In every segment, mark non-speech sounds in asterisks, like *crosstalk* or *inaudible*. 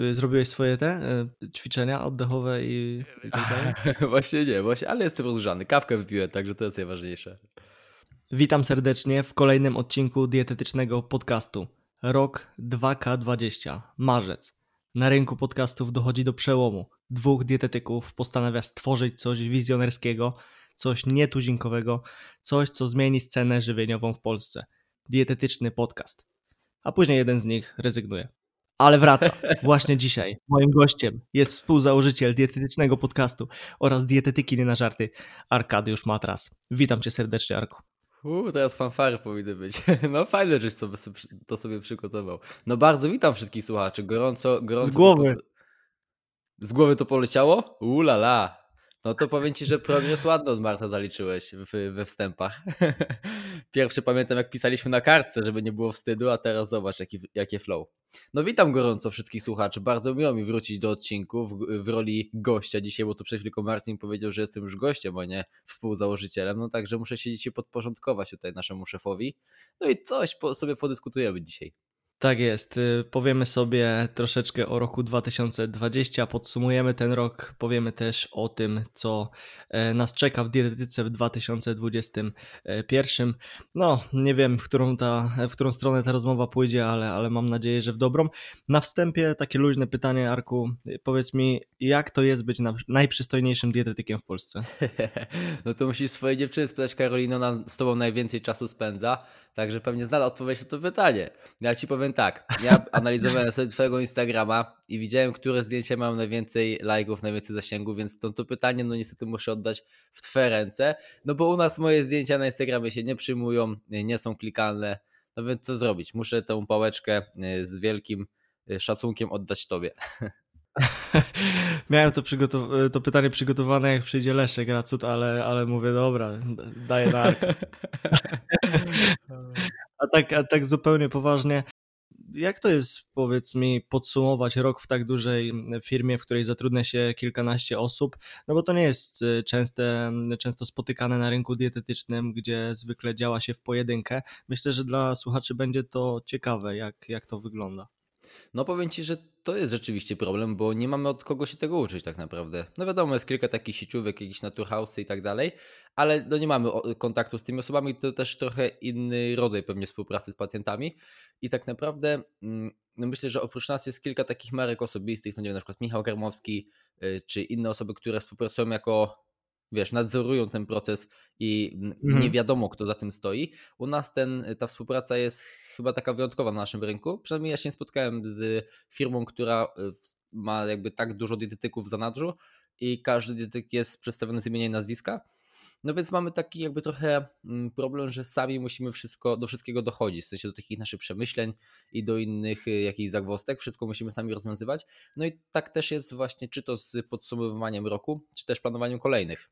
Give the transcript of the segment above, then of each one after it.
Y, zrobiłeś swoje te y, ćwiczenia oddechowe i, i tak dalej? *laughs* właśnie nie, właśnie, ale jestem rozgrzany. Kawkę wypiłem, także to jest najważniejsze. Witam serdecznie w kolejnym odcinku dietetycznego podcastu. Rok 2K20, marzec. Na rynku podcastów dochodzi do przełomu. Dwóch dietetyków postanawia stworzyć coś wizjonerskiego, coś nietuzinkowego, coś, co zmieni scenę żywieniową w Polsce. Dietetyczny podcast. A później jeden z nich rezygnuje. Ale wraca. Właśnie dzisiaj moim gościem jest współzałożyciel dietetycznego podcastu oraz dietetyki nie na żarty, Arkadiusz Matras. Witam cię serdecznie, Arku. Uuu, teraz fanfary powinny być. *laughs* No fajne, żeś sobie, to sobie przygotował. No bardzo witam wszystkich słuchaczy. Gorąco, gorąco. Z głowy. Z głowy to poleciało? Ulala. No to powiem ci, że progres ładny od Marta zaliczyłeś w, we wstępach. *laughs* Pierwszy pamiętam, jak pisaliśmy na kartce, żeby nie było wstydu, a teraz zobacz, jaki, jakie flow. No witam gorąco wszystkich słuchaczy. Bardzo miło mi wrócić do odcinku w, w, roli gościa dzisiaj, bo tu przed chwilą Marcin powiedział, że jestem już gościem, a nie współzałożycielem. No także muszę się dzisiaj podporządkować tutaj naszemu szefowi. No i coś po, sobie podyskutujemy dzisiaj. Tak jest. Y, powiemy sobie troszeczkę o roku 2020, podsumujemy ten rok, powiemy też o tym, co e, nas czeka w dietetyce w 2021. No, nie wiem, w którą, ta, w którą stronę ta rozmowa pójdzie, ale, ale mam nadzieję, że w dobrą. Na wstępie takie luźne pytanie, Arku. Powiedz mi, jak to jest być najprzystojniejszym dietetykiem w Polsce? *laughs* No to musisz swojej dziewczyny spytać, Karolino, ona z tobą najwięcej czasu spędza, także pewnie zna odpowiedź na to pytanie. Ja ci powiem powiem tak, ja analizowałem sobie twojego Instagrama i widziałem, które zdjęcia mają najwięcej lajków, najwięcej zasięgu, więc to, to pytanie no niestety muszę oddać w twoje ręce, no bo u nas moje zdjęcia na Instagramie się nie przyjmują, nie są klikalne, no więc co zrobić? Muszę tę pałeczkę y, z wielkim y, szacunkiem oddać tobie. *laughs* Miałem to, to pytanie przygotowane, jak przyjdzie Leszek Racut, ale, ale mówię, dobra, daję na *laughs* a tak, a tak zupełnie poważnie, jak to jest, powiedz mi, podsumować rok w tak dużej firmie, w której zatrudnia się kilkanaście osób? No bo to nie jest y, częste, często spotykane na rynku dietetycznym, gdzie zwykle działa się w pojedynkę. Myślę, że dla słuchaczy będzie to ciekawe, jak, jak to wygląda. No powiem Ci, że to jest rzeczywiście problem, bo nie mamy od kogo się tego uczyć tak naprawdę. No wiadomo, jest kilka takich sieciówek, jakieś naturhausy i tak dalej, ale no nie mamy kontaktu z tymi osobami, to też trochę inny rodzaj pewnie współpracy z pacjentami. I tak naprawdę mm, no myślę, że oprócz nas jest kilka takich marek osobistych, no nie wiem, na przykład Michał Karmowski, y, czy inne osoby, które współpracują jako wiesz, nadzorują ten proces i mhm. nie wiadomo, kto za tym stoi. U nas ten, ta współpraca jest chyba taka wyjątkowa na naszym rynku. Przynajmniej ja się nie spotkałem z firmą, która y, ma jakby tak dużo dietetyków w zanadrzu i każdy dietetyk jest przedstawiony z imienia i nazwiska. No więc mamy taki jakby trochę mm, problem, że sami musimy wszystko, do wszystkiego dochodzić, w sensie do takich naszych przemyśleń i do innych y, jakichś zagwostek, wszystko musimy sami rozwiązywać. No i tak też jest właśnie czy to z podsumowywaniem roku, czy też planowaniem kolejnych.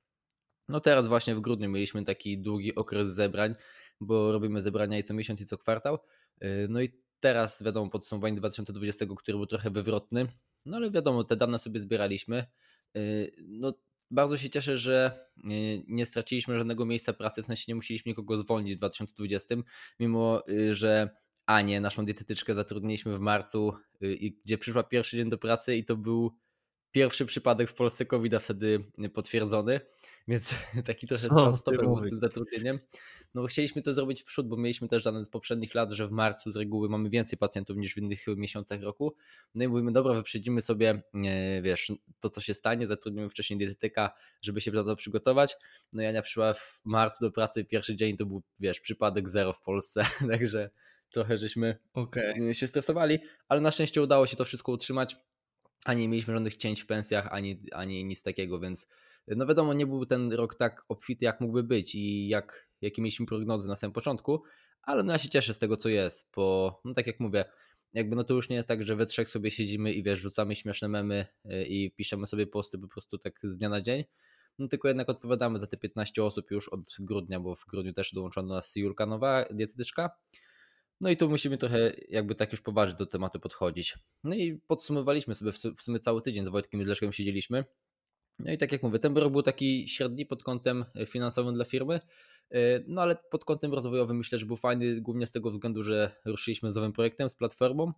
No teraz właśnie w grudniu mieliśmy taki długi okres zebrań, bo robimy zebrania i co miesiąc i co kwartał. Y, no i teraz wiadomo podsumowanie 2020, który był trochę wywrotny, no ale wiadomo, te dane sobie zbieraliśmy. Y, no bardzo się cieszę, że y, nie straciliśmy żadnego miejsca pracy, w sensie nie musieliśmy nikogo zwolnić w 2020, mimo że Anię, naszą dietetyczkę, zatrudniliśmy w marcu, gdzie przyszła pierwszy dzień do pracy i to był pierwszy przypadek w Polsce covid wtedy potwierdzony, *laughs* więc taki trochę stopem był z tym zatrudnieniem. No chcieliśmy to zrobić w przód, bo mieliśmy też dane z poprzednich lat, że w marcu z reguły mamy więcej pacjentów niż w innych miesiącach roku. No i mówimy, dobra, wyprzedzimy sobie, wiesz, to co się stanie, zatrudnimy wcześniej dietetyka, żeby się do tego przygotować. No Jania przyszła w marcu do pracy, pierwszy dzień to był, wiesz, przypadek zero w Polsce, *laughs* także trochę żeśmy okay. się stresowali, ale na szczęście udało się to wszystko utrzymać ani nie mieliśmy żadnych cięć w pensjach, ani, ani nic takiego, więc no wiadomo, nie był ten rok tak obfity, jak mógłby być i jak, jakie mieliśmy prognozy na samym początku, ale no ja się cieszę z tego, co jest, bo no tak jak mówię, jakby no to już nie jest tak, że we trzech sobie siedzimy i wiesz, rzucamy śmieszne memy y, i piszemy sobie posty po prostu tak z dnia na dzień, no tylko jednak odpowiadamy za te 15 osób już od grudnia, bo w grudniu też dołączono nas Julka Nowa, dietetyczka, no i tu musimy trochę jakby tak już poważnie do tematu podchodzić. No i podsumowaliśmy sobie w sumie cały tydzień z Wojtkiem i z Leszkiem siedzieliśmy. No i tak jak mówię, ten rok był taki średni pod kątem finansowym dla firmy, e, no ale pod kątem rozwojowym myślę, że był fajny głównie z tego względu, że ruszyliśmy z nowym projektem, z platformą.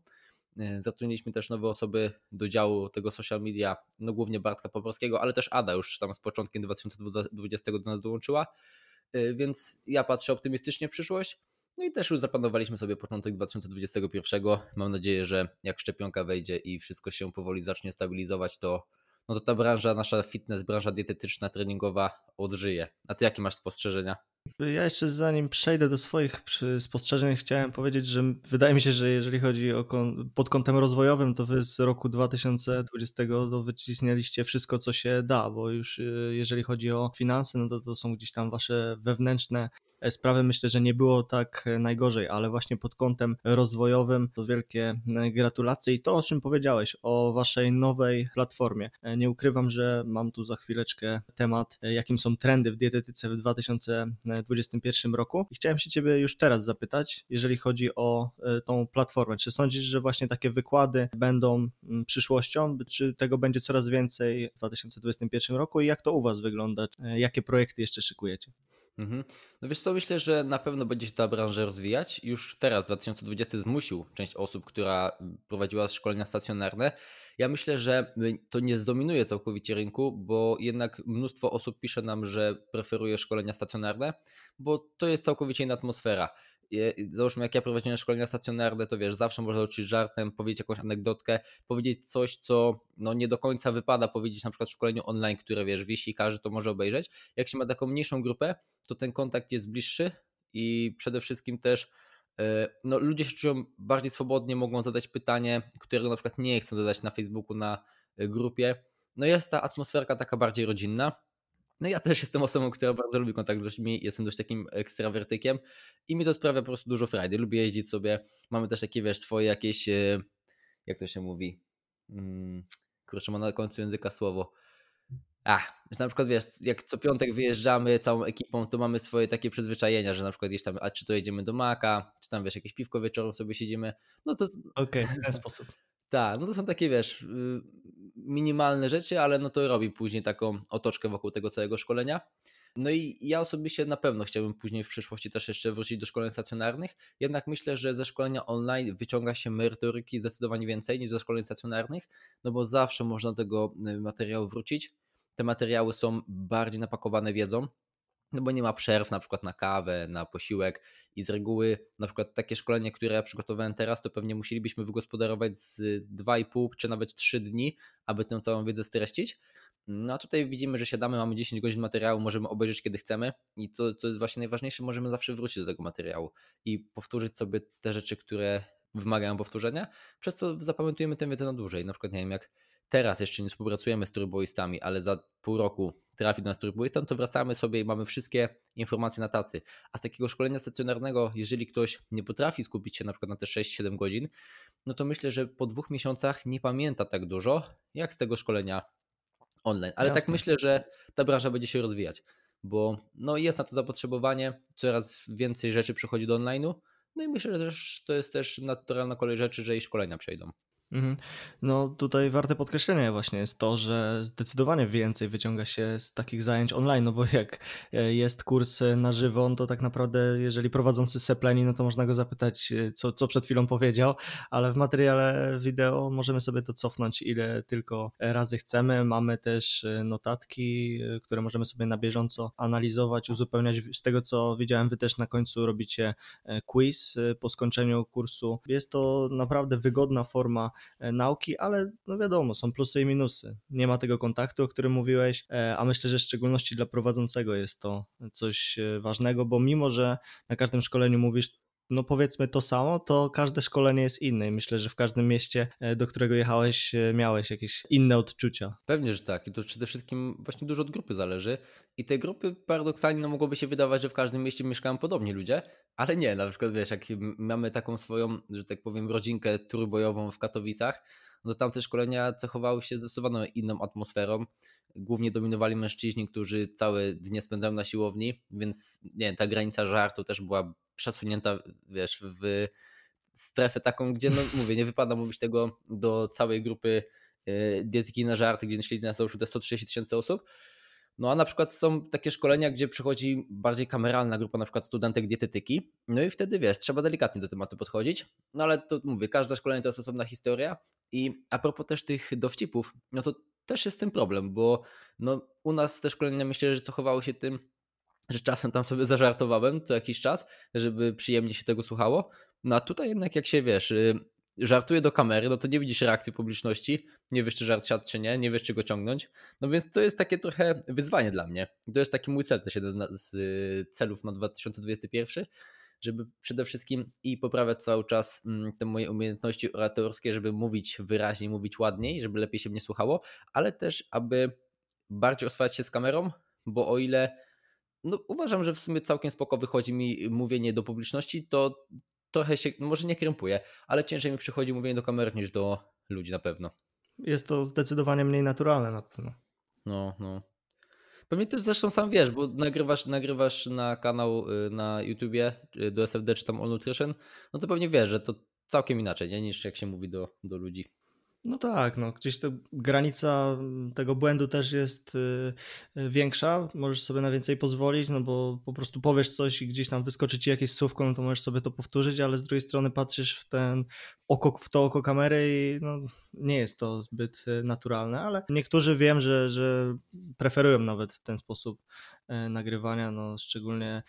Zatrudniliśmy też nowe osoby do działu tego social media, no głównie Bartka Poporskiego, ale też Ada już tam z początkiem 2020 do nas dołączyła, więc ja patrzę optymistycznie w przyszłość. No i też już zaplanowaliśmy sobie początek 2021. Mam nadzieję, że jak szczepionka wejdzie i wszystko się powoli zacznie stabilizować, to no to ta branża, nasza fitness, branża dietetyczna, treningowa odżyje. A ty jakie masz spostrzeżenia? Ja jeszcze zanim przejdę do swoich spostrzeżeń, chciałem powiedzieć, że wydaje mi się, że jeżeli chodzi o pod kątem rozwojowym, to wy z roku 2020 to wszystko, co się da, bo już y, jeżeli chodzi o finanse, no to to są gdzieś tam wasze wewnętrzne sprawy myślę, że nie było tak e, najgorzej, ale właśnie pod kątem rozwojowym to wielkie e, gratulacje i to, o czym powiedziałeś, o waszej nowej platformie. Nie ukrywam, że mam tu za chwileczkę temat, jakim są trendy w dietetyce w 2021 roku i chciałem się ciebie już teraz zapytać, jeżeli chodzi o tą platformę. Czy sądzisz, że właśnie takie wykłady będą przyszłością, czy tego będzie coraz więcej w 2021 roku i jak to u was wygląda? Jakie projekty jeszcze szykujecie? Mhm. No wiesz co, myślę, że na pewno będzie się ta branża rozwijać. Już teraz, 2020 zmusił część osób, która prowadziła szkolenia stacjonarne. Ja myślę, że to nie zdominuje całkowicie rynku, bo jednak mnóstwo osób pisze nam, że preferuje szkolenia stacjonarne, bo to jest całkowicie inna atmosfera załóżmy jak ja prowadziłem szkolenia stacjonarne, to wiesz, zawsze można uczyć żartem, powiedzieć jakąś anegdotkę, powiedzieć coś, co no nie do końca wypada powiedzieć na przykład w szkoleniu online, które wiesz, wisi każdy to może obejrzeć. Jak się ma taką mniejszą grupę, to ten kontakt jest bliższy i przede wszystkim też e, no, ludzie się czują bardziej swobodnie, mogą zadać pytanie, którego na przykład nie chcą dodać na Facebooku, na e, grupie. No jest ta atmosferka taka bardziej rodzinna. No ja też jestem osobą, która bardzo lubi kontakt z ludźmi, jestem dość takim ekstrawertykiem i mi to sprawia po prostu dużo frajdy. Lubię jeździć sobie, mamy też takie, wiesz, swoje jakieś, e, jak to się mówi, hmm, kurczę, ma na końcu języka słowo, Ach, że na przykład wiesz, jak co piątek wyjeżdżamy całą ekipą, to mamy swoje takie przyzwyczajenia, że na przykład gdzieś tam, a czy to jedziemy do Maka, czy tam wiesz, jakieś piwko wieczorem sobie siedzimy, no to... Okej, okay, w ten *laughs* sposób. Tak, no to są takie wiesz, y, minimalne rzeczy, ale no to robi później taką otoczkę wokół tego całego szkolenia. No i ja osobiście na pewno chciałbym później w przyszłości też jeszcze wrócić do szkoleń stacjonarnych, jednak myślę, że ze szkolenia online wyciąga się merytoryki zdecydowanie więcej niż ze szkoleń stacjonarnych, no bo zawsze można do tego y, materiału wrócić. Te materiały są bardziej napakowane wiedzą, no bo nie ma przerw na przykład na kawę, na posiłek i z reguły na przykład takie szkolenie, które ja przygotowałem teraz, to pewnie musielibyśmy wygospodarować z 2,5 czy nawet 3 dni, aby tę całą wiedzę streścić. No a tutaj widzimy, że siadamy, mamy 10 godzin materiału, możemy obejrzeć kiedy chcemy i to, to jest właśnie najważniejsze, możemy zawsze wrócić do tego materiału i powtórzyć sobie te rzeczy, które wymagają powtórzenia, przez co zapamiętujemy tę wiedzę na dłużej. Na przykład nie wiem, jak teraz jeszcze nie współpracujemy z turboistami, ale za pół roku trafi do nas turboista, to wracamy sobie i mamy wszystkie informacje na tacy. A z takiego szkolenia stacjonarnego, jeżeli ktoś nie potrafi skupić się na przykład na te 6-7 godzin, no to myślę, że po dwóch miesiącach nie pamięta tak dużo, jak z tego szkolenia online. Ale tak Jasne. tak myślę, że ta branża będzie się rozwijać, bo no jest na to zapotrzebowanie, coraz więcej rzeczy przychodzi do online'u, no i myślę, że to jest też naturalna kolej rzeczy, że i szkolenia przejdą. Mhm. No tutaj warte podkreślenia właśnie jest to, że zdecydowanie więcej wyciąga się z takich zajęć online, no bo jak e, jest kurs na żywo, no to tak naprawdę jeżeli prowadzący sepleni, no to można go zapytać, e, co, co przed chwilą powiedział, ale w materiale wideo możemy sobie to cofnąć ile tylko razy chcemy. Mamy też e, notatki, które możemy sobie na bieżąco analizować, uzupełniać. Z tego co widziałem, wy też na końcu robicie quiz po skończeniu kursu. Jest to naprawdę wygodna forma E, nauki, ale no wiadomo, są plusy i minusy. Nie ma tego kontaktu, o którym mówiłeś, e, a myślę, że w szczególności dla prowadzącego jest to coś e, ważnego, bo mimo, że na każdym szkoleniu mówisz, no powiedzmy to samo, to każde szkolenie jest inne i myślę, że w każdym mieście, do którego jechałeś, miałeś jakieś inne odczucia. Pewnie, że tak i to przede wszystkim właśnie dużo od grupy zależy i te grupy paradoksalnie no, mogłoby się wydawać, że w każdym mieście mieszkają podobni ludzie, ale nie, na przykład wiesz, jak mamy taką swoją, że tak powiem, rodzinkę turbojową w Katowicach, no tam te szkolenia cechowały się zdecydowanie inną atmosferą. Głównie dominowali mężczyźni, którzy całe dnie spędzają na siłowni, więc nie wiem, ta granica żartu też była przesunięta, wiesz, w strefę taką, gdzie, no *laughs* mówię, nie wypada mówić tego do całej grupy e, dietyki na żarty, gdzie śledzi nas już te 130 tysięcy osób, No a na przykład są takie szkolenia, gdzie przychodzi bardziej kameralna grupa, na przykład studentek dietetyki, no i wtedy wiesz, trzeba delikatnie do tematu podchodzić, no ale to mówię, każde szkolenie to jest osobna historia. I a propos też tych dowcipów, no to też jest ten problem, bo no, u nas te szkolenia myślę, że cechowały się tym, że czasem tam sobie *laughs* zażartowałem co jakiś czas, żeby przyjemnie się tego słuchało. No a tutaj jednak jak się wiesz, y, żartuje do kamery, no to nie widzisz reakcji publiczności, nie wiesz czy żart siadł czy nie, nie wiesz czy go ciągnąć. No więc to jest takie trochę wyzwanie dla mnie. To jest taki mój cel też jeden z y, celów na 2021, żeby przede wszystkim i poprawiać cały czas mm, te moje umiejętności oratorskie, żeby mówić wyraźniej, mówić ładniej, żeby lepiej się mnie słuchało, ale też aby bardziej oswajać się z kamerą, bo o ile no, uważam, że w sumie całkiem spoko wychodzi mi mówienie do publiczności, to trochę się, no, może nie krępuję, ale ciężej mi przychodzi mówienie do kamery niż do ludzi na pewno. Jest to zdecydowanie mniej naturalne na pewno. No, no. Pewnie też zresztą sam wiesz, bo nagrywasz, nagrywasz na kanał y, na YouTubie y, do SFD czy tam All Nutrition, no to pewnie wiesz, że to całkiem inaczej, nie? niż jak się mówi do, do ludzi. No tak, no gdzieś to granica tego błędu też jest y, y, większa. Możesz sobie na więcej pozwolić, no bo po prostu powiesz coś i gdzieś tam wyskoczy ci jakieś słówko, no to możesz sobie to powtórzyć, ale z drugiej strony patrzysz w ten oko, w to oko kamery i no, nie jest to zbyt y, naturalne, ale niektórzy wiem, że, że preferują nawet ten sposób nagrywania, no szczególnie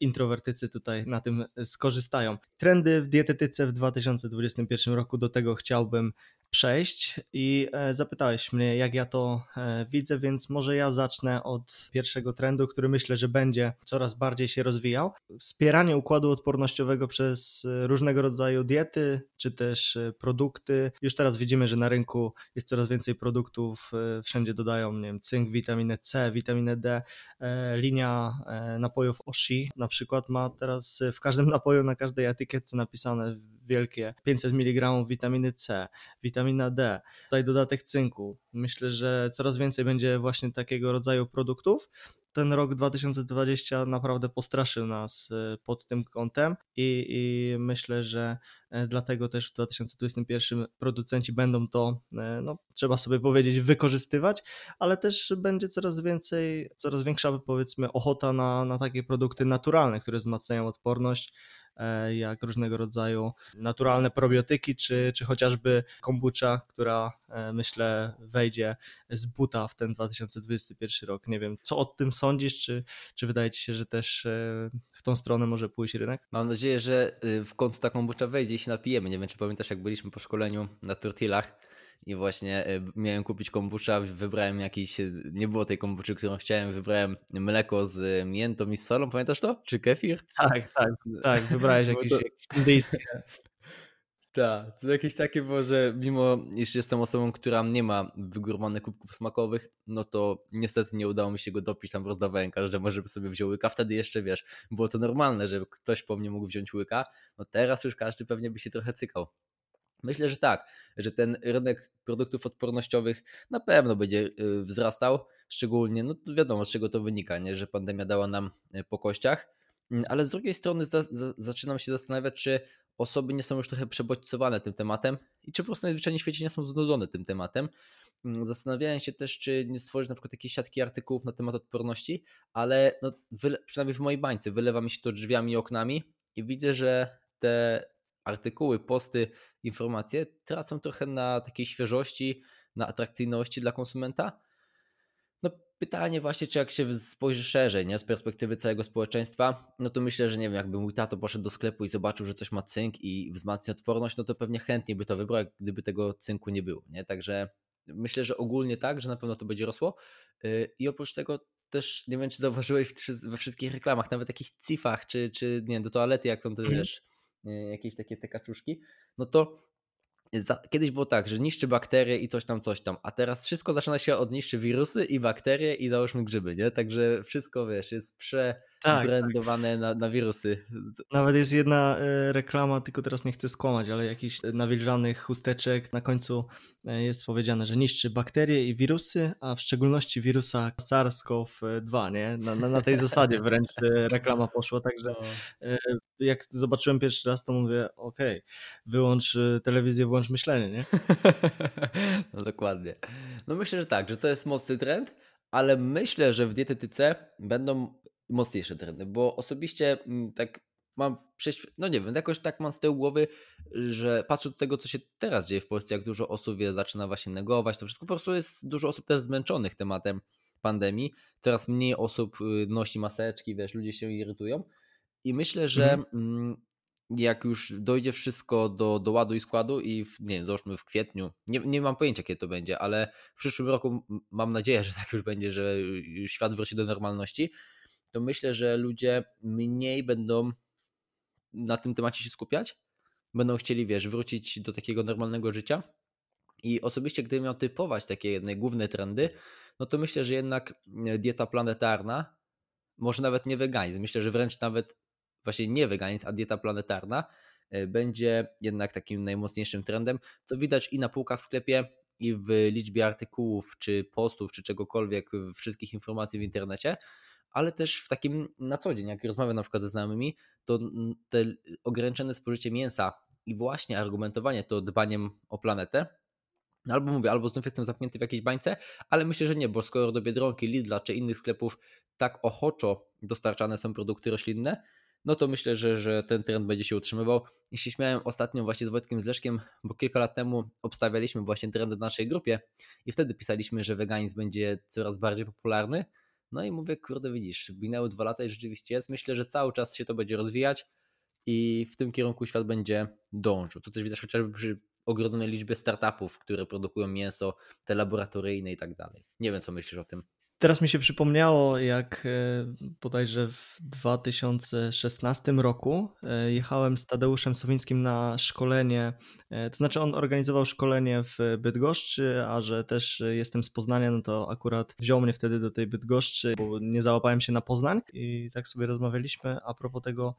introwertycy tutaj na tym skorzystają. Trendy w dietetyce w 2021 roku, do tego chciałbym przejść i e, zapytałeś mnie, jak ja to e, widzę, więc może ja zacznę od pierwszego trendu, który myślę, że będzie coraz bardziej się rozwijał. Wspieranie układu odpornościowego przez e, różnego rodzaju diety, czy też produkty. Już teraz widzimy, że na rynku jest coraz więcej produktów, wszędzie dodają nie wiem, cynk, witaminę C, witaminę D. Linia napojów Oshi na przykład ma teraz w każdym *laughs* napoju, na każdej etykietce napisane wielkie 500 mg witaminy C, witamina D, tutaj dodatek cynku. Myślę, że coraz więcej będzie właśnie takiego rodzaju produktów. Ten rok 2020 naprawdę postraszył nas e, pod tym kątem i, i myślę, że e, dlatego też w 2021 producenci będą to, e, no, trzeba sobie powiedzieć, wykorzystywać, ale też będzie coraz więcej, coraz większa powiedzmy ochota na, na takie produkty naturalne, które wzmacniają odporność jak różnego rodzaju naturalne probiotyki, czy, czy chociażby kombucha, która e, myślę wejdzie z buta w ten 2021 rok. Nie wiem, co o tym sądzisz, czy, czy wydaje Ci się, że też e, w tą stronę może pójść rynek? Mam nadzieję, że y, w końcu ta kombucha wejdzie i się napijemy. Nie wiem, czy pamiętasz, jak byliśmy po szkoleniu na tortillach i właśnie e, miałem kupić kombucha, wybrałem jakiś, e, nie było tej kombuczy, którą chciałem, wybrałem mleko z miętą i z solą, pamiętasz to? Czy kefir? Tak, tak, tak, wybrałeś *laughs* jakieś, to... jakieś indyjskie. *laughs* Tak, to jakieś takie było, że mimo iż jestem osobą, która nie ma wygórmanych kubków smakowych, no to niestety nie udało mi się go dopić, tam rozdawałem każdemu, żeby sobie wziął łyka, wtedy jeszcze wiesz, było to normalne, że ktoś po mnie mógł wziąć łyka, no teraz już każdy pewnie by się trochę cykał. Myślę, że tak, że ten rynek produktów odpornościowych na pewno będzie y, wzrastał, szczególnie, no wiadomo z czego to wynika, nie? że pandemia dała nam y, po kościach, mm, ale z drugiej strony za, za, zaczynam się zastanawiać, czy osoby nie są już trochę przebodźcowane tym tematem i czy po prostu najzwyczajniej w świecie nie są znudzone tym tematem. Mm, zastanawiałem się też, czy nie stworzyć na przykład jakiejś siatki artykułów na temat odporności, ale no, przynajmniej w mojej bańce wylewa mi się to drzwiami i oknami i widzę, że te artykuły, posty, informacje tracą trochę na takiej świeżości, na atrakcyjności dla konsumenta. No pytanie właśnie, czy jak się spojrzy szerzej, nie, z perspektywy całego społeczeństwa, no to myślę, że nie wiem, jakby mój tato poszedł do sklepu i zobaczył, że coś ma cynk i wzmacnia odporność, no to pewnie chętniej by to wybrał, gdyby tego cynku nie było, nie? Także myślę, że ogólnie tak, że na pewno to będzie rosło. Y, I oprócz tego też, nie wiem, czy zauważyłeś we wszystkich reklamach, nawet jakichś cifach, czy, czy nie wiem, do toalety, jak tam to mm. wiesz, jakieś takie te kaczuszki, no to kiedyś było tak, że niszczy bakterie i coś tam, coś tam, a teraz wszystko zaczyna się od niszczy wirusy i bakterie i załóżmy grzyby, nie? Także wszystko, wiesz, jest przebrandowane tak, tak. Na, na wirusy. Nawet jest jedna e, reklama, tylko teraz nie chcę skłamać, ale jakiś nawilżanych chusteczek na końcu e, jest powiedziane, że niszczy bakterie i wirusy, a w szczególności wirusa SARS-CoV-2, nie? Na, na, na tej zasadzie wręcz reklama poszła, także no. jak zobaczyłem pierwszy raz, to mówię, okej, okay, wyłącz telewizję, włącz myślenie, nie? *laughs* no dokładnie. No myślę, że tak, że to jest mocny trend, ale myślę, że w dietetyce będą mocniejsze trendy, bo osobiście mm, tak mam prześwi- no nie wiem, jakoś tak mam z tyłu głowy, że patrzę do tego, co się teraz dzieje w Polsce, jak dużo osób wie, zaczyna właśnie negować, to wszystko po prostu jest dużo osób też zmęczonych tematem pandemii, coraz mniej osób y, nosi maseczki, wiesz, ludzie się irytują i myślę, że mhm. Jak już dojdzie wszystko do, do ładu i składu i w, nie wiem, załóżmy w kwietniu, nie, nie mam pojęcia kiedy to będzie, ale w przyszłym roku mam nadzieję, *laughs* że tak już będzie, że świat wróci do normalności, to myślę, że ludzie mniej będą na tym temacie się skupiać, będą chcieli, wiesz, wrócić do takiego normalnego życia. I osobiście, gdybym miał typować takie główne trendy, no to myślę, że jednak e, dieta planetarna, może nawet nie weganizm, myślę, że wręcz nawet właśnie nie weganizm, a dieta planetarna e, będzie jednak takim najmocniejszym trendem, co widać i na półkach w sklepie, i w liczbie artykułów, czy postów, czy czegokolwiek, wszystkich informacji w internecie ale też w takim na co dzień, jak rozmawiam na przykład ze znajomymi, to te ograniczone spożycie mięsa i właśnie argumentowanie to dbaniem o planetę, Albo mówię, albo znów jestem zamknięty w jakiejś bańce, ale myślę, że nie, bo skoro do Biedronki, Lidla czy innych sklepów tak ochoczo dostarczane są produkty roślinne, no to myślę, że, że ten trend będzie się utrzymywał. I się śmiałem ostatnio właśnie z Wojtkiem Zleszkiem, bo kilka lat temu obstawialiśmy właśnie trendy w naszej grupie i wtedy pisaliśmy, że weganizm będzie coraz bardziej popularny, no i mówię, kurde, widzisz, minęły dwa lata i rzeczywiście jest. Myślę, że cały czas się to będzie rozwijać i w tym kierunku świat będzie dążył. To też widać chociażby przy ogromnej liczbie startupów, które produkują mięso, te laboratoryjne i tak dalej. Nie wiem, co myślisz o tym. Teraz mi się przypomniało, jak e, bodajże w 2016 roku e, jechałem z Tadeuszem Sowińskim na szkolenie, e, to znaczy on organizował szkolenie w Bydgoszczy, a że też jestem z Poznania, no to akurat wziął mnie wtedy do tej Bydgoszczy, bo nie załapałem się na Poznań i tak sobie rozmawialiśmy a propos tego,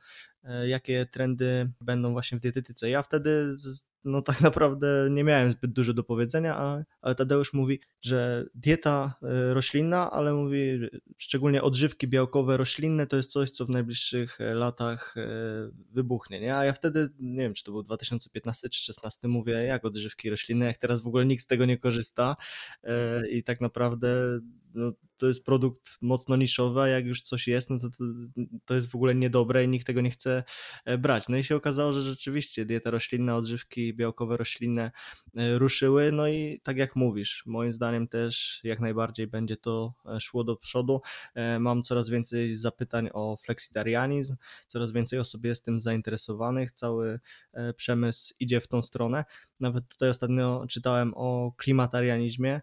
jakie trendy będą właśnie w dietetyce. Ja wtedy no tak naprawdę nie miałem zbyt dużo do powiedzenia, ale Tadeusz mówi, że dieta e, roślinna, ale mówi szczególnie odżywki białkowe roślinne to jest coś, co w najbliższych e, latach e, wybuchnie, nie? A ja wtedy, nie wiem, czy to był 2015 czy 2016, mówię, jak odżywki roślinne, jak teraz w ogóle nikt z tego nie korzysta i tak naprawdę to jest produkt mocno niszowy, a jak już coś jest, no to, to, to jest w ogóle niedobre i nikt tego nie chce e, brać. No i się okazało, że rzeczywiście dieta roślinna, odżywki białkowe roślinne e, ruszyły, no i tak jak mówisz, moim zdaniem też jak najbardziej będzie to e, szło do przodu. Mam coraz więcej zapytań o fleksitarianizm, coraz więcej osób jest tym zainteresowanych, cały przemysł idzie w tą stronę. Nawet tutaj ostatnio czytałem o klimatarianizmie,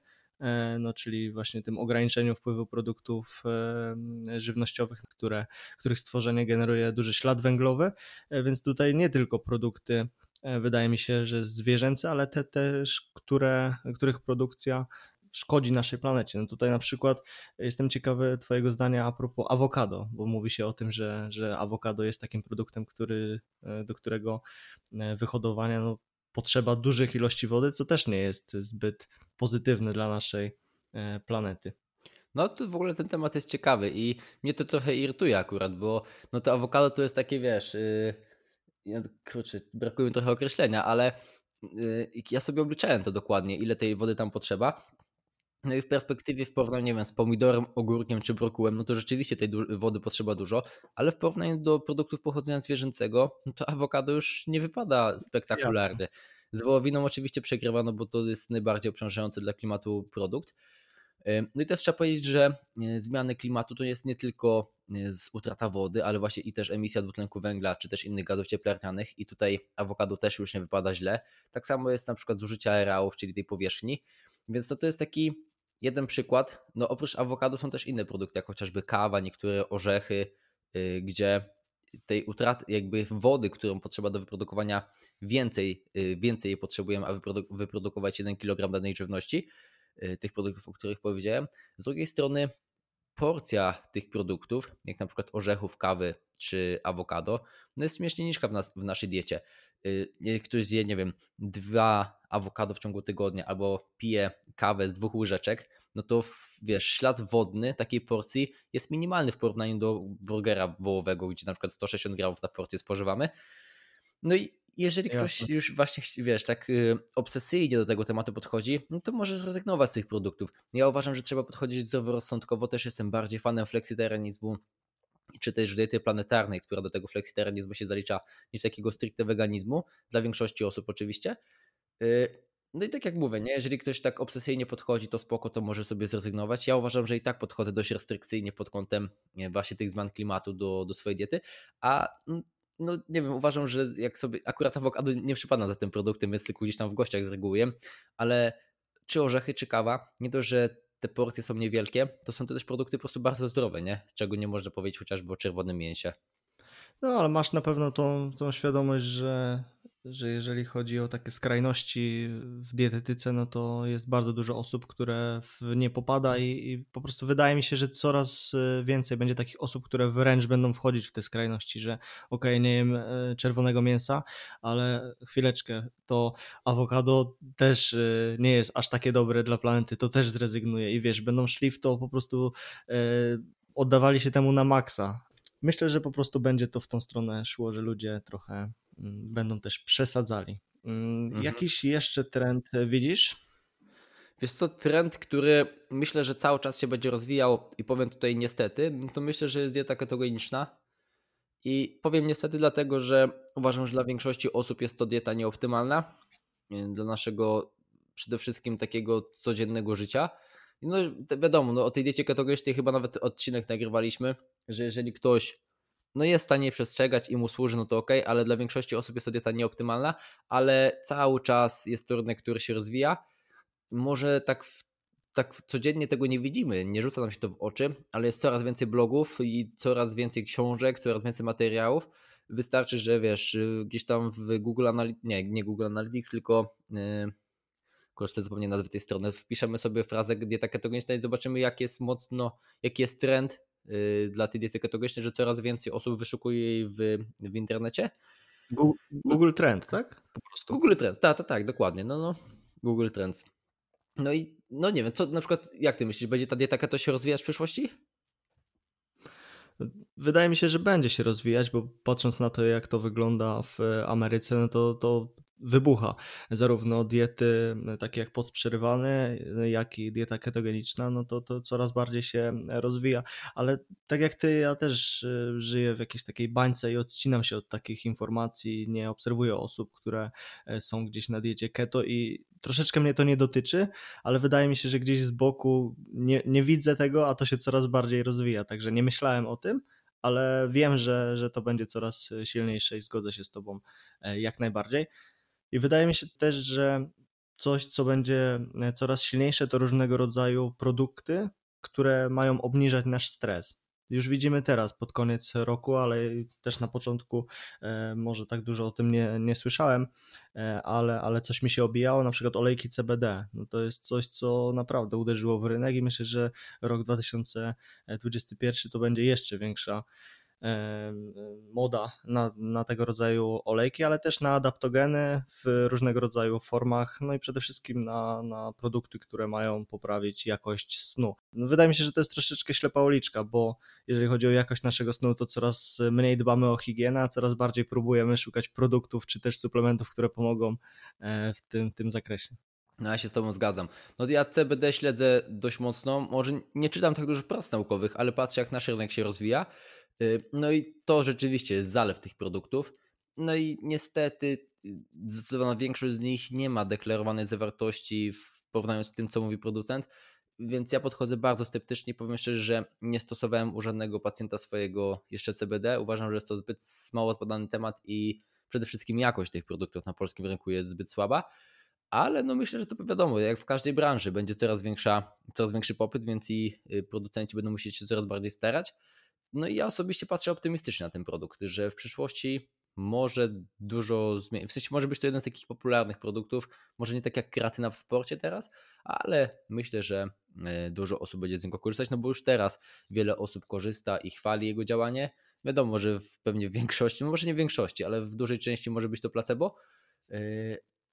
no, czyli właśnie tym ograniczeniu wpływu produktów e, żywnościowych, które, których stworzenie generuje duży ślad węglowy, e, więc tutaj nie tylko produkty wydaje mi się, że zwierzęce, ale te też, które, których produkcja szkodzi naszej planecie. No tutaj na przykład jestem ciekawy Twojego zdania a propos awokado, bo mówi się o tym, że, że awokado jest takim produktem, który, do którego wyhodowania no, potrzeba dużych ilości wody, co też nie jest zbyt pozytywne dla naszej e, planety. No to w ogóle ten temat jest ciekawy i mnie to trochę irytuje akurat, bo no to awokado to jest takie, wiesz, yy, brakuje mi trochę określenia, ale yy, ja sobie obliczałem to dokładnie, ile tej wody tam potrzeba no i w perspektywie w porównaniu, nie wiem, z pomidorem, ogórkiem czy brokułem, no to rzeczywiście tej wody potrzeba dużo, ale w porównaniu do produktów pochodzenia zwierzęcego, no to awokado już nie wypada spektakularnie. Z wołowiną oczywiście przegrywano, bo to jest najbardziej obciążający dla klimatu produkt. No i też trzeba powiedzieć, że e, zmiany klimatu to jest nie tylko e, z utrata wody, ale właśnie i też emisja dwutlenku węgla, czy też innych gazów cieplarnianych i tutaj awokado też już nie wypada źle. Tak samo jest na przykład zużycie areałów, czyli tej powierzchni, więc to, to jest taki jeden przykład. No oprócz awokado są też inne produkty, jak chociażby kawa, niektóre orzechy, yy, gdzie tej utraty jakby wody, którą potrzeba do wyprodukowania więcej, yy, więcej jej potrzebujemy, aby wyprodukować 1 kg danej żywności, yy, tych produktów, o których powiedziałem. Z drugiej strony porcja tych produktów, jak na przykład orzechów, kawy czy awokado, no jest śmiesznie niżka w, nas, w naszej diecie. Jak ktoś zje, nie wiem, dwa awokado w ciągu tygodnia albo pije kawę z dwóch łyżeczek, no to wiesz, ślad wodny takiej porcji jest minimalny w porównaniu do burgera wołowego, gdzie na przykład 160 gramów na porcję spożywamy. No i jeżeli ktoś Jasne. już właśnie, wiesz, tak y, obsesyjnie do tego tematu podchodzi, no to może zrezygnować z tych produktów. Ja uważam, że trzeba podchodzić zdroworozsądkowo, też jestem bardziej fanem fleksitarianizmu, czy też diety planetarnej, która do tego fleksitarianizmu się zalicza, niż takiego stricte weganizmu, dla większości osób oczywiście. Y, no i tak jak mówię, nie? jeżeli ktoś tak obsesyjnie podchodzi, to spoko, to może sobie zrezygnować. Ja uważam, że i tak podchodzę dość restrykcyjnie pod kątem nie, właśnie tych zmian klimatu do, do swojej diety, a no nie wiem, uważam, że jak sobie, akurat awokado nie przypada za tym produktem, więc tylko gdzieś tam w gościach z reguły ale czy orzechy, czy kawa, nie to, że te porcje są niewielkie, to są to też produkty po prostu bardzo zdrowe, nie? Czego nie można powiedzieć chociażby o czerwonym mięsie. No, ale masz na pewno tą, tą świadomość, że że jeżeli chodzi o takie skrajności w dietetyce, no to jest bardzo dużo osób, które w nie popada i, i, po prostu wydaje mi się, że coraz e, więcej będzie takich osób, które wręcz będą wchodzić w te skrajności, że okej, okay, nie jem e, czerwonego mięsa, ale chwileczkę, to awokado też e, nie jest aż takie dobre dla planety, to też zrezygnuje i wiesz, będą szli w to po prostu oddawali się temu na maksa. Myślę, że po prostu będzie to w tą stronę szło, że ludzie trochę będą też przesadzali. Mm, mhm. Jakiś jeszcze trend widzisz? Wiesz co, trend, który myślę, że cały czas się będzie rozwijał i powiem tutaj niestety, to myślę, że jest dieta ketogeniczna. I powiem niestety dlatego, że uważam, że dla większości osób jest to dieta nieoptymalna dla naszego przede wszystkim takiego codziennego życia. No wiadomo, no, o tej diecie ketogenicznej chyba nawet odcinek nagrywaliśmy, że jeżeli ktoś no jest w stanie przestrzegać i mu służy, no to ok, ale dla większości osób jest to dieta nieoptymalna, ale cały czas jest to rynek, który się rozwija. Może tak, tak codziennie tego nie widzimy, nie rzuca nam się to w oczy, ale jest coraz więcej blogów i coraz więcej książek, coraz więcej materiałów. Wystarczy, że wiesz, gdzieś tam w Google Analytics, nie, nie Google Analytics, tylko yy, kurczę, zupełnie nazwy tej strony, wpiszemy sobie frazę dieta ketogeniczna i zobaczymy, jak jest mocno, jaki jest trend Y, dla tej diety ketogenicznej, że coraz więcej osób wyszukuje jej w, w internecie. Google, Google Trend, tak? Po prostu. Google Trend, tak, tak, tak, dokładnie. No, no. Google Trends. No i no nie wiem, co na przykład, jak ty myślisz, będzie ta dieta keto się rozwijać w przyszłości? Wydaje mi się, że będzie się rozwijać, bo patrząc na to, jak to wygląda w Ameryce, no to, to wybucha. Zarówno diety e, takie jak podprzerywane, e, jak i dieta ketogeniczna, no to, to coraz bardziej się rozwija. Ale tak jak ty, ja też e, żyję w jakiejś takiej bańce i odcinam się od takich informacji, nie obserwuję osób, które są gdzieś na diecie keto i troszeczkę mnie to nie dotyczy, ale wydaje mi się, że gdzieś z boku nie, nie widzę tego, a to się coraz bardziej rozwija, także nie myślałem o tym, ale wiem, że, że to będzie coraz silniejsze i zgodzę się z Tobą jak najbardziej. I wydaje mi się też, że coś, co będzie e, coraz silniejsze, to różnego rodzaju produkty, które mają obniżać nasz stres. Już widzimy teraz pod koniec roku, ale też na początku e, może tak dużo o tym nie, nie słyszałem, e, ale, ale coś mi się obijało, na przykład olejki CBD. No to jest coś, co naprawdę uderzyło w rynek i myślę, że rok 2021 to będzie jeszcze większa moda na, na tego rodzaju olejki, ale też na adaptogeny w różnego rodzaju formach, no i przede wszystkim na, na produkty, które mają poprawić jakość snu. Wydaje mi się, że to jest troszeczkę ślepa uliczka, bo jeżeli chodzi o jakość naszego snu, to coraz mniej dbamy o higienę, a coraz bardziej próbujemy szukać produktów czy też suplementów, które pomogą e, w tym, tym zakresie. No ja się z Tobą zgadzam. No ja CBD śledzę dość mocno, może nie czytam tak dużo prac naukowych, ale patrzę jak nasz rynek się rozwija Y, no i to rzeczywiście jest zalew tych produktów. No i niestety y, zdecydowana większość z nich nie ma deklarowanej zawartości w porównaniu z tym, co mówi producent, więc ja podchodzę bardzo sceptycznie. Powiem szczerze, że nie stosowałem u żadnego pacjenta swojego jeszcze CBD. Uważam, że jest to zbyt mało zbadany temat i przede wszystkim jakość tych produktów na polskim rynku jest zbyt słaba. Ale no myślę, że to wiadomo, jak w każdej branży będzie coraz, większa, coraz większy popyt, więc i y, producenci będą musieć się coraz bardziej starać. No i ja osobiście patrzę optymistycznie na ten produkt, że w przyszłości może dużo zmienić. W sensie może być to jeden z takich popularnych produktów, może nie tak jak kreatyna w sporcie teraz, ale myślę, że e, dużo osób będzie z niego korzystać, no bo już teraz wiele osób korzysta i chwali jego działanie. Wiadomo, że w pewnie większości, no może nie w większości, ale w dużej części może być to placebo.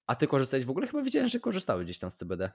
A ty korzystałeś w ogóle? Chyba widziałem, że korzystałeś gdzieś tam z CBD.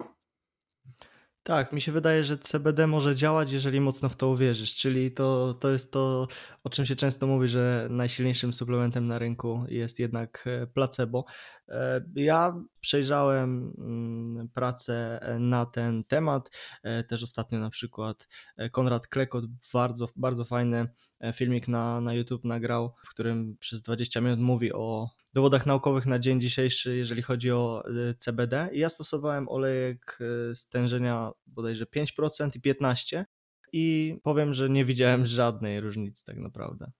Tak, mi się wydaje, że CBD może działać, jeżeli mocno w to uwierzysz, czyli to, to jest to, o czym się często mówi, że najsilniejszym suplementem na rynku jest jednak e, placebo. E, ja przejrzałem mm, pracę na ten temat, e, też ostatnio na przykład Konrad Klekot bardzo, bardzo fajny filmik na, na YouTube nagrał, w którym przez 20 minut mówi o dowodach naukowych na dzień dzisiejszy, jeżeli chodzi o CBD. I ja stosowałem olejek stężenia bodajże 5% i 15% i powiem, że nie widziałem żadnej różnicy tak naprawdę.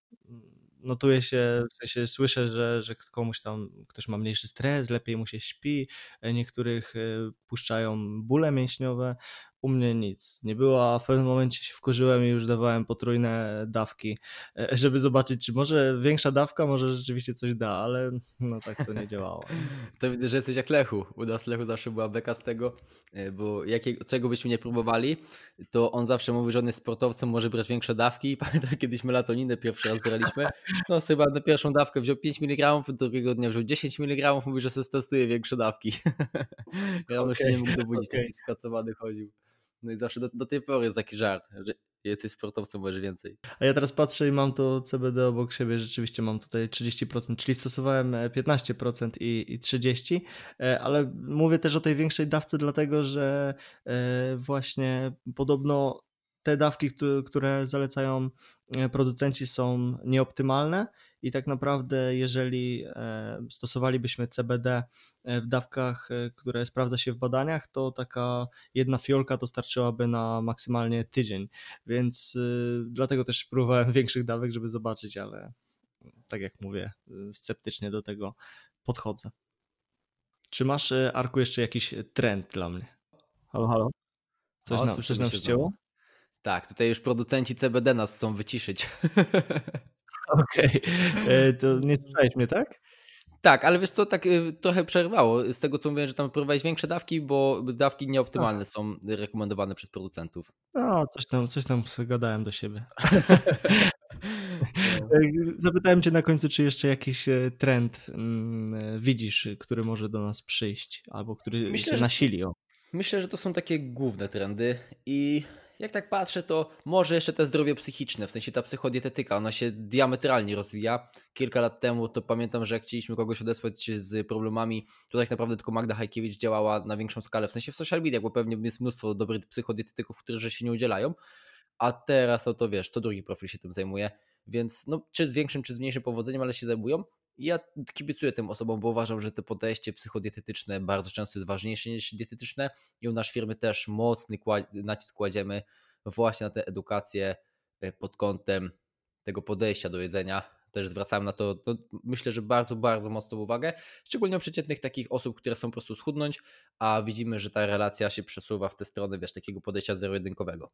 Notuję się, w sensie słyszę, że, że komuś tam ktoś ma mniejszy stres, lepiej mu się śpi, niektórych e, puszczają bóle mięśniowe, u mnie nic nie było, a w pewnym momencie się wkurzyłem i już dawałem potrójne dawki, e, żeby zobaczyć, czy może większa dawka może rzeczywiście coś da, ale no tak to nie działało. *laughs* to widzę, że jesteś jak Lechu. U nas Lechu zawsze była beka z tego, e, bo jakiego, czego byśmy nie próbowali, to on zawsze mówi, że on jest sportowcem, może brać większe dawki. *laughs* Pamiętam kiedyś melatoninę pierwszy raz braliśmy, no chyba na pierwszą dawkę wziął 5 mg, drugiego dnia wziął 10 mg, mówi, że sobie testuje większe dawki. *laughs* Rano okay, się nie mógł dobudzić, okay. taki skacowany chodził. No i zawsze do, do tej pory jest taki żart, że jesteś sportowcem, możesz więcej. A ja teraz patrzę i mam to CBD obok siebie, rzeczywiście mam tutaj 30%, czyli stosowałem 15% e, i, i 30%, e, ale mówię też o tej większej dawce, dlatego że e, właśnie podobno te dawki, które zalecają e, producenci są nieoptymalne i tak naprawdę jeżeli e, stosowalibyśmy CBD e, w dawkach, które sprawdza się w badaniach, to taka jedna fiolka dostarczyłaby na maksymalnie tydzień, więc dlatego też próbowałem *laughs* większych dawek, żeby zobaczyć, ale tak jak mówię, sceptycznie do tego podchodzę. Czy masz, Arku, jeszcze jakiś trend dla mnie? Halo, halo? Coś, o, nam, coś nam przycięło? Tak, tutaj już producenci CBD nas chcą wyciszyć. *laughs* Okej, okay. E, to nie słyszałeś mnie, tak? Tak, ale wiesz co, tak y, trochę przerwało z tego, co mówiłem, że tam próbowałeś większe dawki, bo dawki nieoptymalne są rekomendowane przez producentów. No, coś tam, coś tam gadałem do siebie. *laughs* E, zapytałem cię na końcu, czy jeszcze jakiś e, trend mm, widzisz, który może do nas przyjść, albo który Myślę, się nasili. Myślę, że to są takie główne trendy i jak tak patrzę, to może jeszcze te zdrowie psychiczne, w sensie ta psychodietetyka, ona się diametralnie rozwija. Kilka lat temu to pamiętam, że jak chcieliśmy kogoś odesłać z problemami, to tak naprawdę tylko Magda Hajkiewicz działała na większą skalę, w sensie w social media, bo pewnie jest mnóstwo dobrych psychodietetyków, którzy się nie udzielają, a teraz to, to wiesz, to drugi profil się tym zajmuje, więc no, czy z większym, czy z mniejszym powodzeniem, ale się zajmują. Ja kibicuję tym osobom, bo uważam, że to podejście psychodietetyczne bardzo często jest ważniejsze niż dietetyczne i u naszej firmy też mocny nacisk kładziemy właśnie na tę edukację e, pod kątem tego podejścia do jedzenia. Też zwracałem na to, to myślę, że bardzo, bardzo mocną uwagę, szczególnie u przeciętnych takich osób, które chcą po prostu schudnąć, a widzimy, że ta relacja się przesuwa w tę stronę, wiesz, takiego podejścia zero-jedynkowego.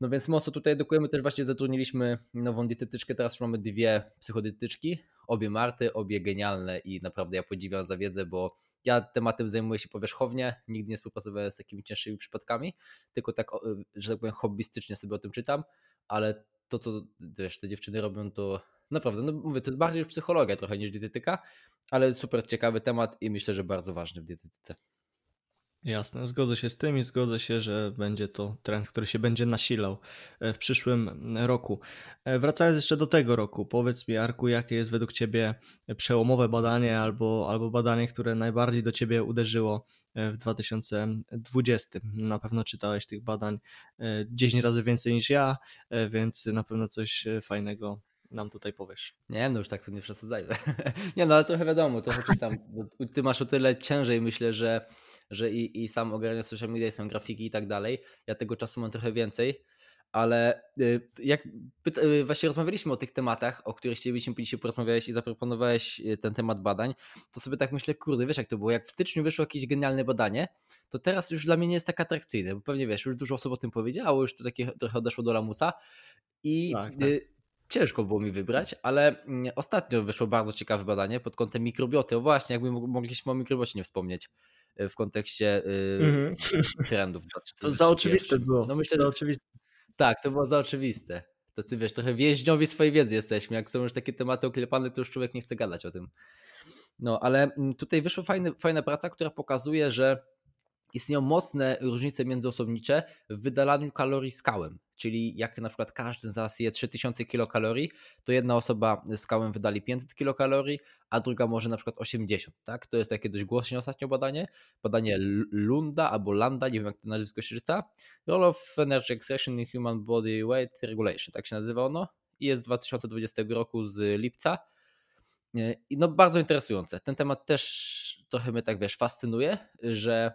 No więc mocno tutaj edukujemy, też właśnie zatrudniliśmy nową dietetyczkę, teraz już mamy dwie psychodietetyczki, obie Marty, obie genialne i naprawdę ja podziwiam za wiedzę, bo ja tematem zajmuję się powierzchownie, nigdy nie współpracowałem z takimi cięższymi przypadkami, tylko tak, że tak powiem, hobbystycznie sobie o tym czytam, ale to, co wiesz, te dziewczyny robią, to naprawdę, no mówię, to jest bardziej psychologia trochę niż dietetyka, ale super ciekawy temat i myślę, że bardzo ważny w dietetyce. Jasne, zgodzę się z tym i zgodzę się, że będzie to trend, który się będzie nasilał e, w przyszłym roku. E, wracając jeszcze do tego roku, powiedz mi, Arku, jakie jest według Ciebie przełomowe badanie albo, albo badanie, które najbardziej do Ciebie uderzyło e, w 2020? Na pewno czytałeś tych badań 10 razy więcej niż ja, więc na pewno coś fajnego nam tutaj powiesz. Nie, no już tak to nie przesadzajmy. *laughs* nie, no ale trochę wiadomo, trochę czytam. Ty masz o tyle ciężej, myślę, że że i, i sam ogarniam social media, i sam grafiki i tak dalej. Ja tego czasu mam trochę więcej, ale y, jak y, właśnie rozmawialiśmy o tych tematach, o których chcielibyśmy dzisiaj porozmawiałeś i zaproponowałeś y, ten temat badań, to sobie tak myślę, kurde, wiesz jak to było, jak w styczniu wyszło jakieś genialne badanie, to teraz już dla mnie nie jest tak atrakcyjne, bo pewnie wiesz, już dużo osób o tym powiedziało, już to takie trochę odeszło do lamusa i tak, tak. ciężko było mi wybrać, ale mm, ostatnio wyszło bardzo ciekawe badanie pod kątem mikrobioty, o właśnie, jakby mogliśmy o mikrobiocie nie wspomnieć. Y, w kontekście mm -hmm. trendów. *laughs* To za oczywiste było. No myślę, za oczywiste. Tak, to było za oczywiste. To ty wiesz, trochę więźniowi swojej wiedzy jesteśmy. Jak są już takie tematy oklepane, to już człowiek nie chce gadać o tym. No, ale mm, tutaj wyszła fajny, fajna praca, która pokazuje, że istnieją mocne różnice międzyosobnicze w wydalaniu kalorii skałem. Czyli jak na przykład każdy z nas je 3000 kilokalorii, to jedna osoba skałem wydali 500 kilokalorii, a druga może na przykład 80. Tak? To jest takie dość głośne ostatnio badanie. Badanie Lunda albo Landa, nie wiem jak to nazwisko się czyta. Role of Energy Extraction in Human Body Weight Regulation, tak się nazywa ono. I jest z 2020 roku z lipca. No bardzo interesujące. Ten temat też trochę mnie tak wiesz, fascynuje, że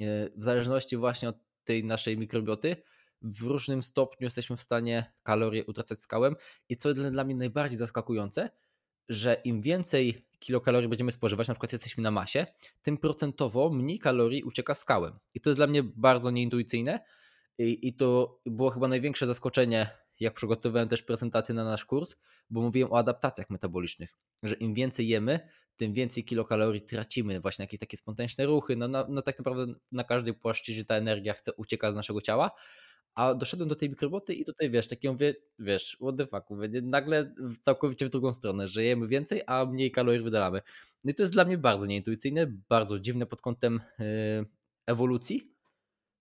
e, w zależności właśnie od tej naszej mikrobioty, w różnym stopniu jesteśmy w stanie kalorie utracać skałem. I co dla mnie najbardziej zaskakujące, że im więcej kilokalorii będziemy spożywać, na przykład jesteśmy na masie, tym procentowo mniej kalorii ucieka skałem. I to jest dla mnie bardzo nieintuicyjne. I, I to było chyba największe zaskoczenie, jak przygotowywałem też prezentację na nasz kurs, bo mówiłem o adaptacjach metabolicznych, że im więcej jemy, tym więcej kilokalorii tracimy, właśnie jakieś takie spontaniczne ruchy. No, no, no tak naprawdę na każdej płaszczyźnie ta energia chce ucieka z naszego ciała, a doszedłem do tej mikroboty i tutaj wiesz, takie mówię, wiesz, what the fuck, mówię, nagle całkowicie w drugą stronę, że jemy więcej, a mniej kalorii wydalamy. No i to jest dla mnie bardzo nieintuicyjne, bardzo dziwne pod kątem yy, ewolucji,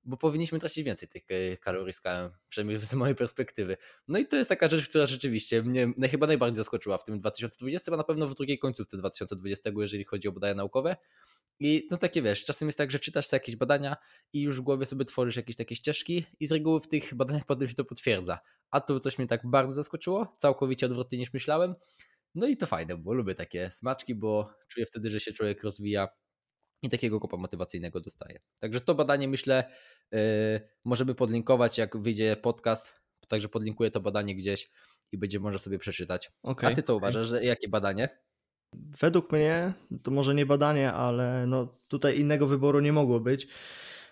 bo powinniśmy tracić więcej tych e, kalorii skałem, przynajmniej z mojej perspektywy. No i to jest taka rzecz, która rzeczywiście mnie chyba najbardziej zaskoczyła w tym 2020, a na pewno w drugiej końcówce 2020, jeżeli chodzi o badania naukowe. I no takie wiesz, czasem jest tak, że czytasz sobie jakieś badania i już w głowie sobie tworzysz jakieś takie ścieżki i z reguły w tych badaniach potem się to potwierdza. A tu coś mnie tak bardzo zaskoczyło, całkowicie odwrotnie niż myślałem. No i to fajne, bo lubię takie smaczki, bo czuję wtedy, że się człowiek rozwija i takiego kopa motywacyjnego dostaje. Także to badanie myślę yy, możemy podlinkować, jak wyjdzie podcast, także podlinkuję to badanie gdzieś i będzie można sobie przeczytać. Okay, A ty co okay. uważasz, że jakie badanie? Według mnie, to może nie badanie, ale no tutaj innego wyboru nie mogło być.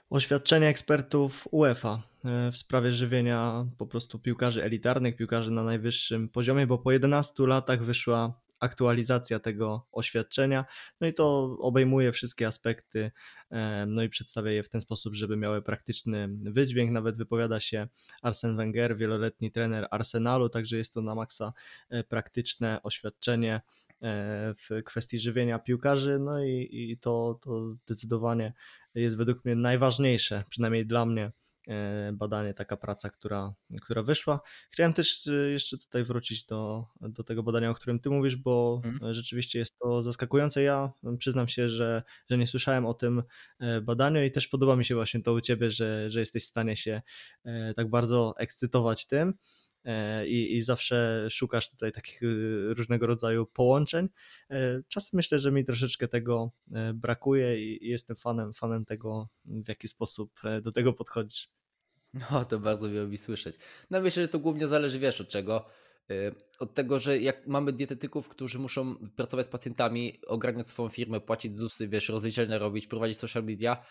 Oświadczenie ekspertów UEFA e, w sprawie żywienia po prostu piłkarzy elitarnych, piłkarzy na najwyższym poziomie, bo po 11 latach wyszła aktualizacja tego oświadczenia. No i to obejmuje wszystkie aspekty, e, no i przedstawia je w ten sposób, żeby miały praktyczny wydźwięk. Nawet wypowiada się Arsen Wenger, wieloletni trener Arsenalu, także jest to na maksa e, praktyczne oświadczenie w kwestii żywienia piłkarzy, no i, i to, to zdecydowanie jest według mnie najważniejsze, przynajmniej dla mnie E, badanie, taka praca, która, która wyszła. Chciałem też e, jeszcze tutaj wrócić do, do tego badania, o którym ty mówisz, bo hmm. rzeczywiście jest to zaskakujące. Ja przyznam się, że, że nie słyszałem o tym badaniu i też podoba mi się właśnie to u ciebie, że, że jesteś w stanie się tak bardzo ekscytować tym. E, i, i zawsze szukasz tutaj takich y, różnego rodzaju połączeń. E, czasem myślę, że mi troszeczkę tego e, brakuje i jestem fanem, fanem tego, w jaki sposób do tego podchodzisz. No, to bardzo mi słyszeć. No myślę, że to głównie zależy, wiesz, od czego. Od tego, że jak mamy dietetyków, którzy muszą pracować z pacjentami, ogarniać swoją firmę, płacić ZUSy, wiesz, rozliczenia robić, prowadzić social media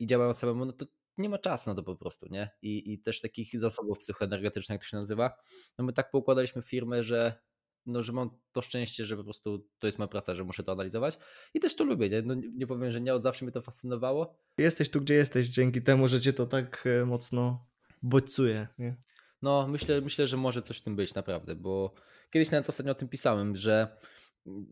i działają samemu, no to nie ma czasu na to po prostu, nie? I, i też takich zasobów psychoenergetycznych, jak to się nazywa. No my tak poukładaliśmy firmę, że no, że mam to szczęście, że po prostu to jest moja praca, że muszę to analizować i też to lubię, nie? No, nie powiem, że nie od zawsze mnie to fascynowało. Jesteś tu, gdzie jesteś dzięki temu, że cię to tak e, mocno bodźcuje, nie? No, myślę, myślę, że może coś w tym być, naprawdę, bo kiedyś nawet ostatnio o tym pisałem, że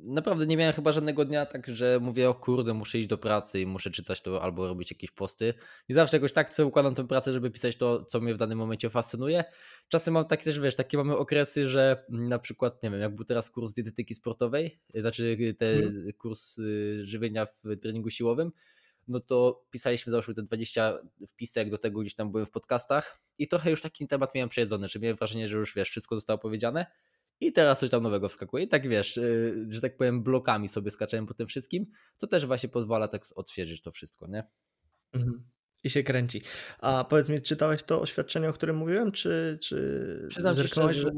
naprawdę nie miałem chyba żadnego dnia tak, że mówię, o kurde, muszę iść do pracy i muszę czytać to albo robić jakieś posty. I zawsze jakoś tak sobie układam tę pracę, żeby pisać to, co mnie w danym momencie fascynuje. Czasem mam takie też, wiesz, takie mamy okresy, że na przykład, nie wiem, jak był teraz kurs dietetyki sportowej, znaczy ten hmm. kurs y, żywienia w treningu siłowym, no to pisaliśmy załóżmy te 20 wpisek do tego, gdzieś tam byłem w podcastach i trochę już taki temat miałem przejedzony, że miałem wrażenie, że już wiesz, wszystko zostało powiedziane i teraz coś tam nowego wskakuje. I tak wiesz, y, że tak powiem, blokami sobie skaczałem po tym wszystkim. To też właśnie pozwala tak odświeżyć to wszystko, nie? Mhm. I się kręci. A powiedz mi, czytałeś to oświadczenie, o którym mówiłem, czy, czy Przyznam się szczerze, że,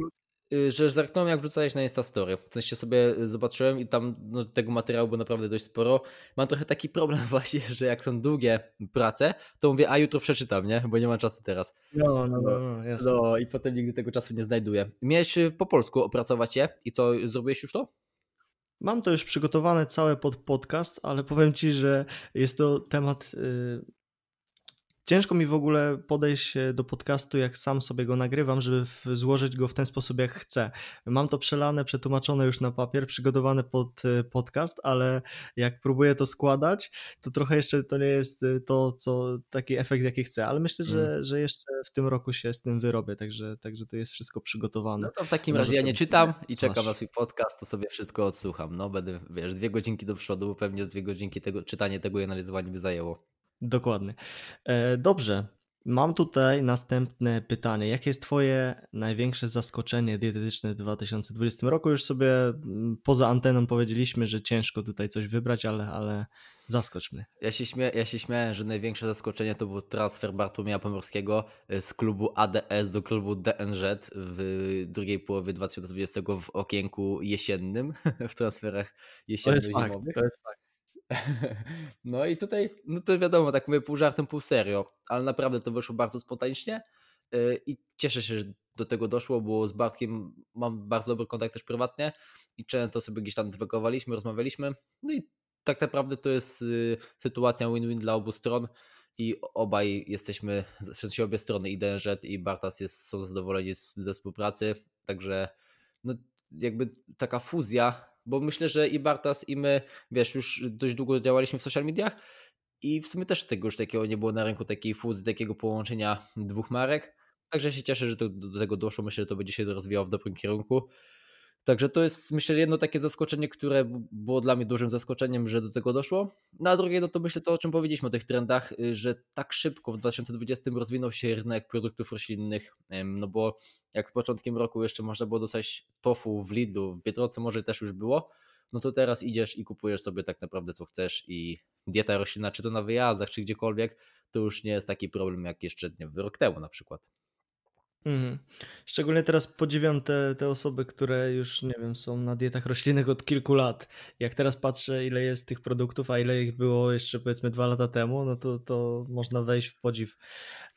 że zerknąłem jak wrzucałeś na Instastory. W sensie sobie zobaczyłem i tam no, tego materiału było naprawdę dość sporo. Mam trochę taki *laughs* problem właśnie, że jak są długie prace, to mówię, a jutro przeczytam, nie? Bo nie mam czasu teraz. No, no, no, no, jasne. no i potem nigdy tego czasu nie znajduję. Miałeś y, po polsku opracować je i co, zrobiłeś już to? Mam to już przygotowane całe pod podcast, ale powiem Ci, że jest to temat y, ciężko mi w ogóle podejść e, do podcastu, jak sam sobie go nagrywam, żeby złożyć go w ten sposób, jak chcę. Mam to przelane, przetłumaczone już na papier, przygotowane pod e, podcast, ale jak próbuję to składać, to trochę jeszcze to nie jest e, to, co taki efekt, jaki chcę, ale myślę, że, mm. że jeszcze w tym roku się z tym wyrobię, także, także to jest wszystko przygotowane. No to w takim razie ja nie czytam i czekam na swój podcast, to sobie wszystko odsłucham. No będę, wiesz, dwie godzinki do przodu, pewnie z dwie godzinki tego, czytanie tego i analizowanie by zajęło. Dokładnie. E, dobrze. Mam tutaj następne pytanie. Jakie jest Twoje największe zaskoczenie dietetyczne w 2020 roku? Już sobie mm, poza anteną powiedzieliśmy, że ciężko tutaj coś wybrać, ale, ale zaskocz mnie. Ja się, śmia ja się śmiałem, że największe zaskoczenie to był transfer Bartłomieja Pomorskiego z klubu ADS do klubu DNZ w drugiej połowie 2020 w okienku jesiennym, *laughs* w transferach jesienno-zimowych. To jest fakt. No i tutaj, no to wiadomo, tak mówię pół żartem, pół serio, ale naprawdę to wyszło bardzo spontanicznie y, i cieszę się, że do tego doszło, bo z Bartkiem mam bardzo dobry kontakt też prywatnie i często sobie gdzieś tam dywagowaliśmy, rozmawialiśmy, no i tak naprawdę to jest y, sytuacja win-win dla obu stron i obaj jesteśmy, w sensie obie strony, i DNZ i Bartas jest, są zadowoleni z, ze współpracy, także no jakby taka fuzja bo myślę, że i Bartas, i my, wiesz, już dość długo działaliśmy w social mediach i w sumie też tego już takiego nie było na rynku, takiej fuzji, takiego połączenia dwóch marek. Także się cieszę, że to, do tego doszło. Myślę, że to będzie się rozwijało w dobrym kierunku. Także to jest myślę jedno takie zaskoczenie, które było dla mnie dużym zaskoczeniem, że do tego doszło. No a drugie no to myślę to o czym powiedzieliśmy o tych trendach, y, że tak szybko w 2020 rozwinął się rynek produktów roślinnych, no bo jak z początkiem roku jeszcze można było dostać tofu w Lidlu, w Biedronce może też już było, no to teraz idziesz i kupujesz sobie tak naprawdę co chcesz i dieta roślinna, czy to na wyjazdach, czy gdziekolwiek, to już nie jest taki problem jak jeszcze nie, rok temu na przykład. Mhm. Szczególnie teraz podziwiam te, te osoby, które już, nie wiem, są na dietach roślinnych od kilku lat. Jak teraz patrzę, ile jest tych produktów, a ile ich było jeszcze powiedzmy dwa lata temu, no to, to można wejść w podziw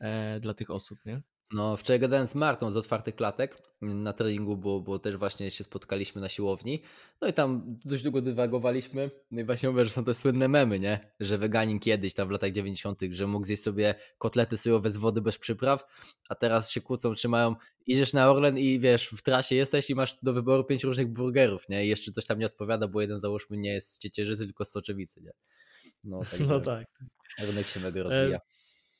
e, dla tych osób, nie? No, wczoraj gadałem z Martą z otwartych klatek na treningu, bo, bo też właśnie się spotkaliśmy na siłowni. No i tam dość długo dywagowaliśmy. No i właśnie mówię, że są te słynne memy, nie? Że weganin kiedyś, tam w latach 90., że mógł zjeść sobie kotlety sojowe z wody bez przypraw, a teraz się kłócą, czy mają. Idziesz na Orlen i wiesz, w trasie jesteś i masz do wyboru pięć różnych burgerów, nie? I jeszcze coś tam nie odpowiada, bo jeden załóżmy nie jest z ciecierzycy, tylko z soczewicy, nie? No, *laughs* no tak. Rynek się mega rozwija. E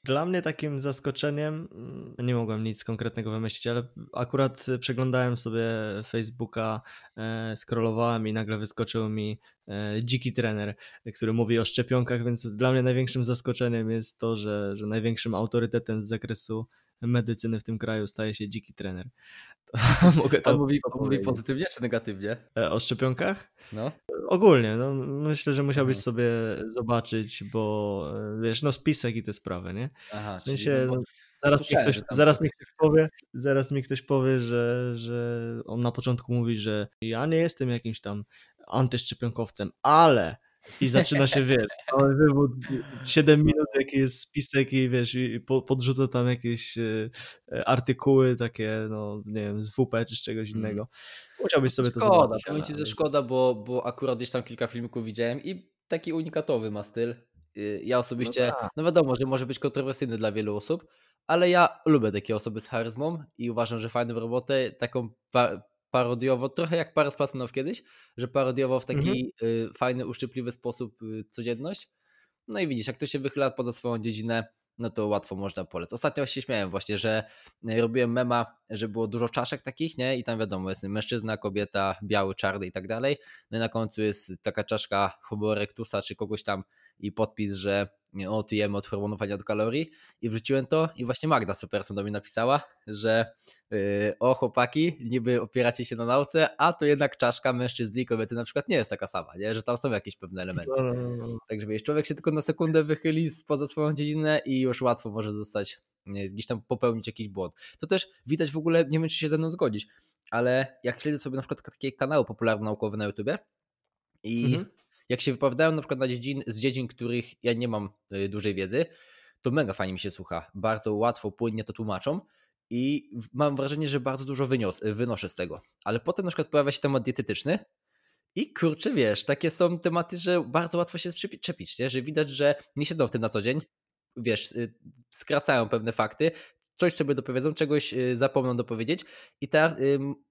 dla mnie takim zaskoczeniem, mm, nie mogłem nic konkretnego wymyślić, ale akurat przeglądałem sobie Facebooka, e, scrollowałem i nagle wyskoczył mi e, dziki trener, który mówi o szczepionkach, więc dla mnie największym zaskoczeniem jest to, że, że największym autorytetem z zakresu medycyny w tym kraju staje się dziki trener. *laughs* Mogę to mówi, mówi pozytywnie czy negatywnie? E, o szczepionkach? No. Ogólnie, no, myślę, że musiałbyś mhm. sobie zobaczyć, bo e, wiesz, no spisek i te sprawy, nie? Aha, w sensie, no, zaraz, mi ktoś, zaraz mi ktoś powie, zaraz mi ktoś powie, że, że on na początku mówi, że ja nie jestem jakimś tam antyszczepionkowcem, ale i zaczyna się, wiesz, cały wywód, 7 minut, jaki jest spisek i wiesz, i podrzuca tam jakieś e, e, artykuły takie, no nie wiem, z WP czy z czegoś mm. innego. Musiałbyś sobie szkoda, to zobaczyć. Szkoda, Ci, że szkoda, bo, bo akurat gdzieś tam kilka filmików widziałem i taki unikatowy ma styl. Y, ja osobiście, no, tak. no wiadomo, że może być kontrowersyjny dla wielu osób, ale ja lubię takie osoby z charyzmą i uważam, że fajną robotę, taką parodiowo, trochę jak parę Platynow kiedyś, że parodiował w taki mhm. y, fajny, uszczypliwy sposób y, codzienność. No i widzisz, jak to się wychyla poza swoją dziedzinę, no to łatwo można polec. Ostatnio się śmiałem właśnie, że y, robiłem mema, że było dużo czaszek takich, nie? I tam wiadomo, jest mężczyzna, kobieta, biały, czarny i tak dalej. No i na końcu jest taka czaszka homo erectusa czy kogoś tam i podpis, że OTM od hormonowania do kalorii i wrzuciłem to i właśnie Magda Superson do mnie napisała, że yy, o chłopaki, niby opieracie się na nauce, a to jednak czaszka mężczyzn i kobiety na przykład nie jest taka sama, nie? że tam są jakieś pewne elementy. No, no, no. Także wiesz, człowiek się tylko na sekundę wychyli poza swoją dziedzinę i już łatwo może zostać, nie, gdzieś tam popełnić jakiś błąd. To też widać w ogóle, nie wiem czy się ze mną zgodzić, ale jak śledzę sobie na przykład takie kanały popularno-naukowe na YouTubie i mhm jak się wypowiadają na przykład na dziedzin, z dziedzin, których ja nie mam y, dużej wiedzy, to mega fajnie mi się słucha. Bardzo łatwo, płynnie to tłumaczą i mam wrażenie, że bardzo dużo wynios, wynoszę z tego. Ale potem na przykład pojawia się temat dietetyczny i kurczę, wiesz, takie są tematy, że bardzo łatwo się przyczepić, nie? że widać, że nie siedzą w tym na co dzień, wiesz, y, skracają pewne fakty, coś sobie dopowiedzą, czegoś y, zapomną dopowiedzieć i te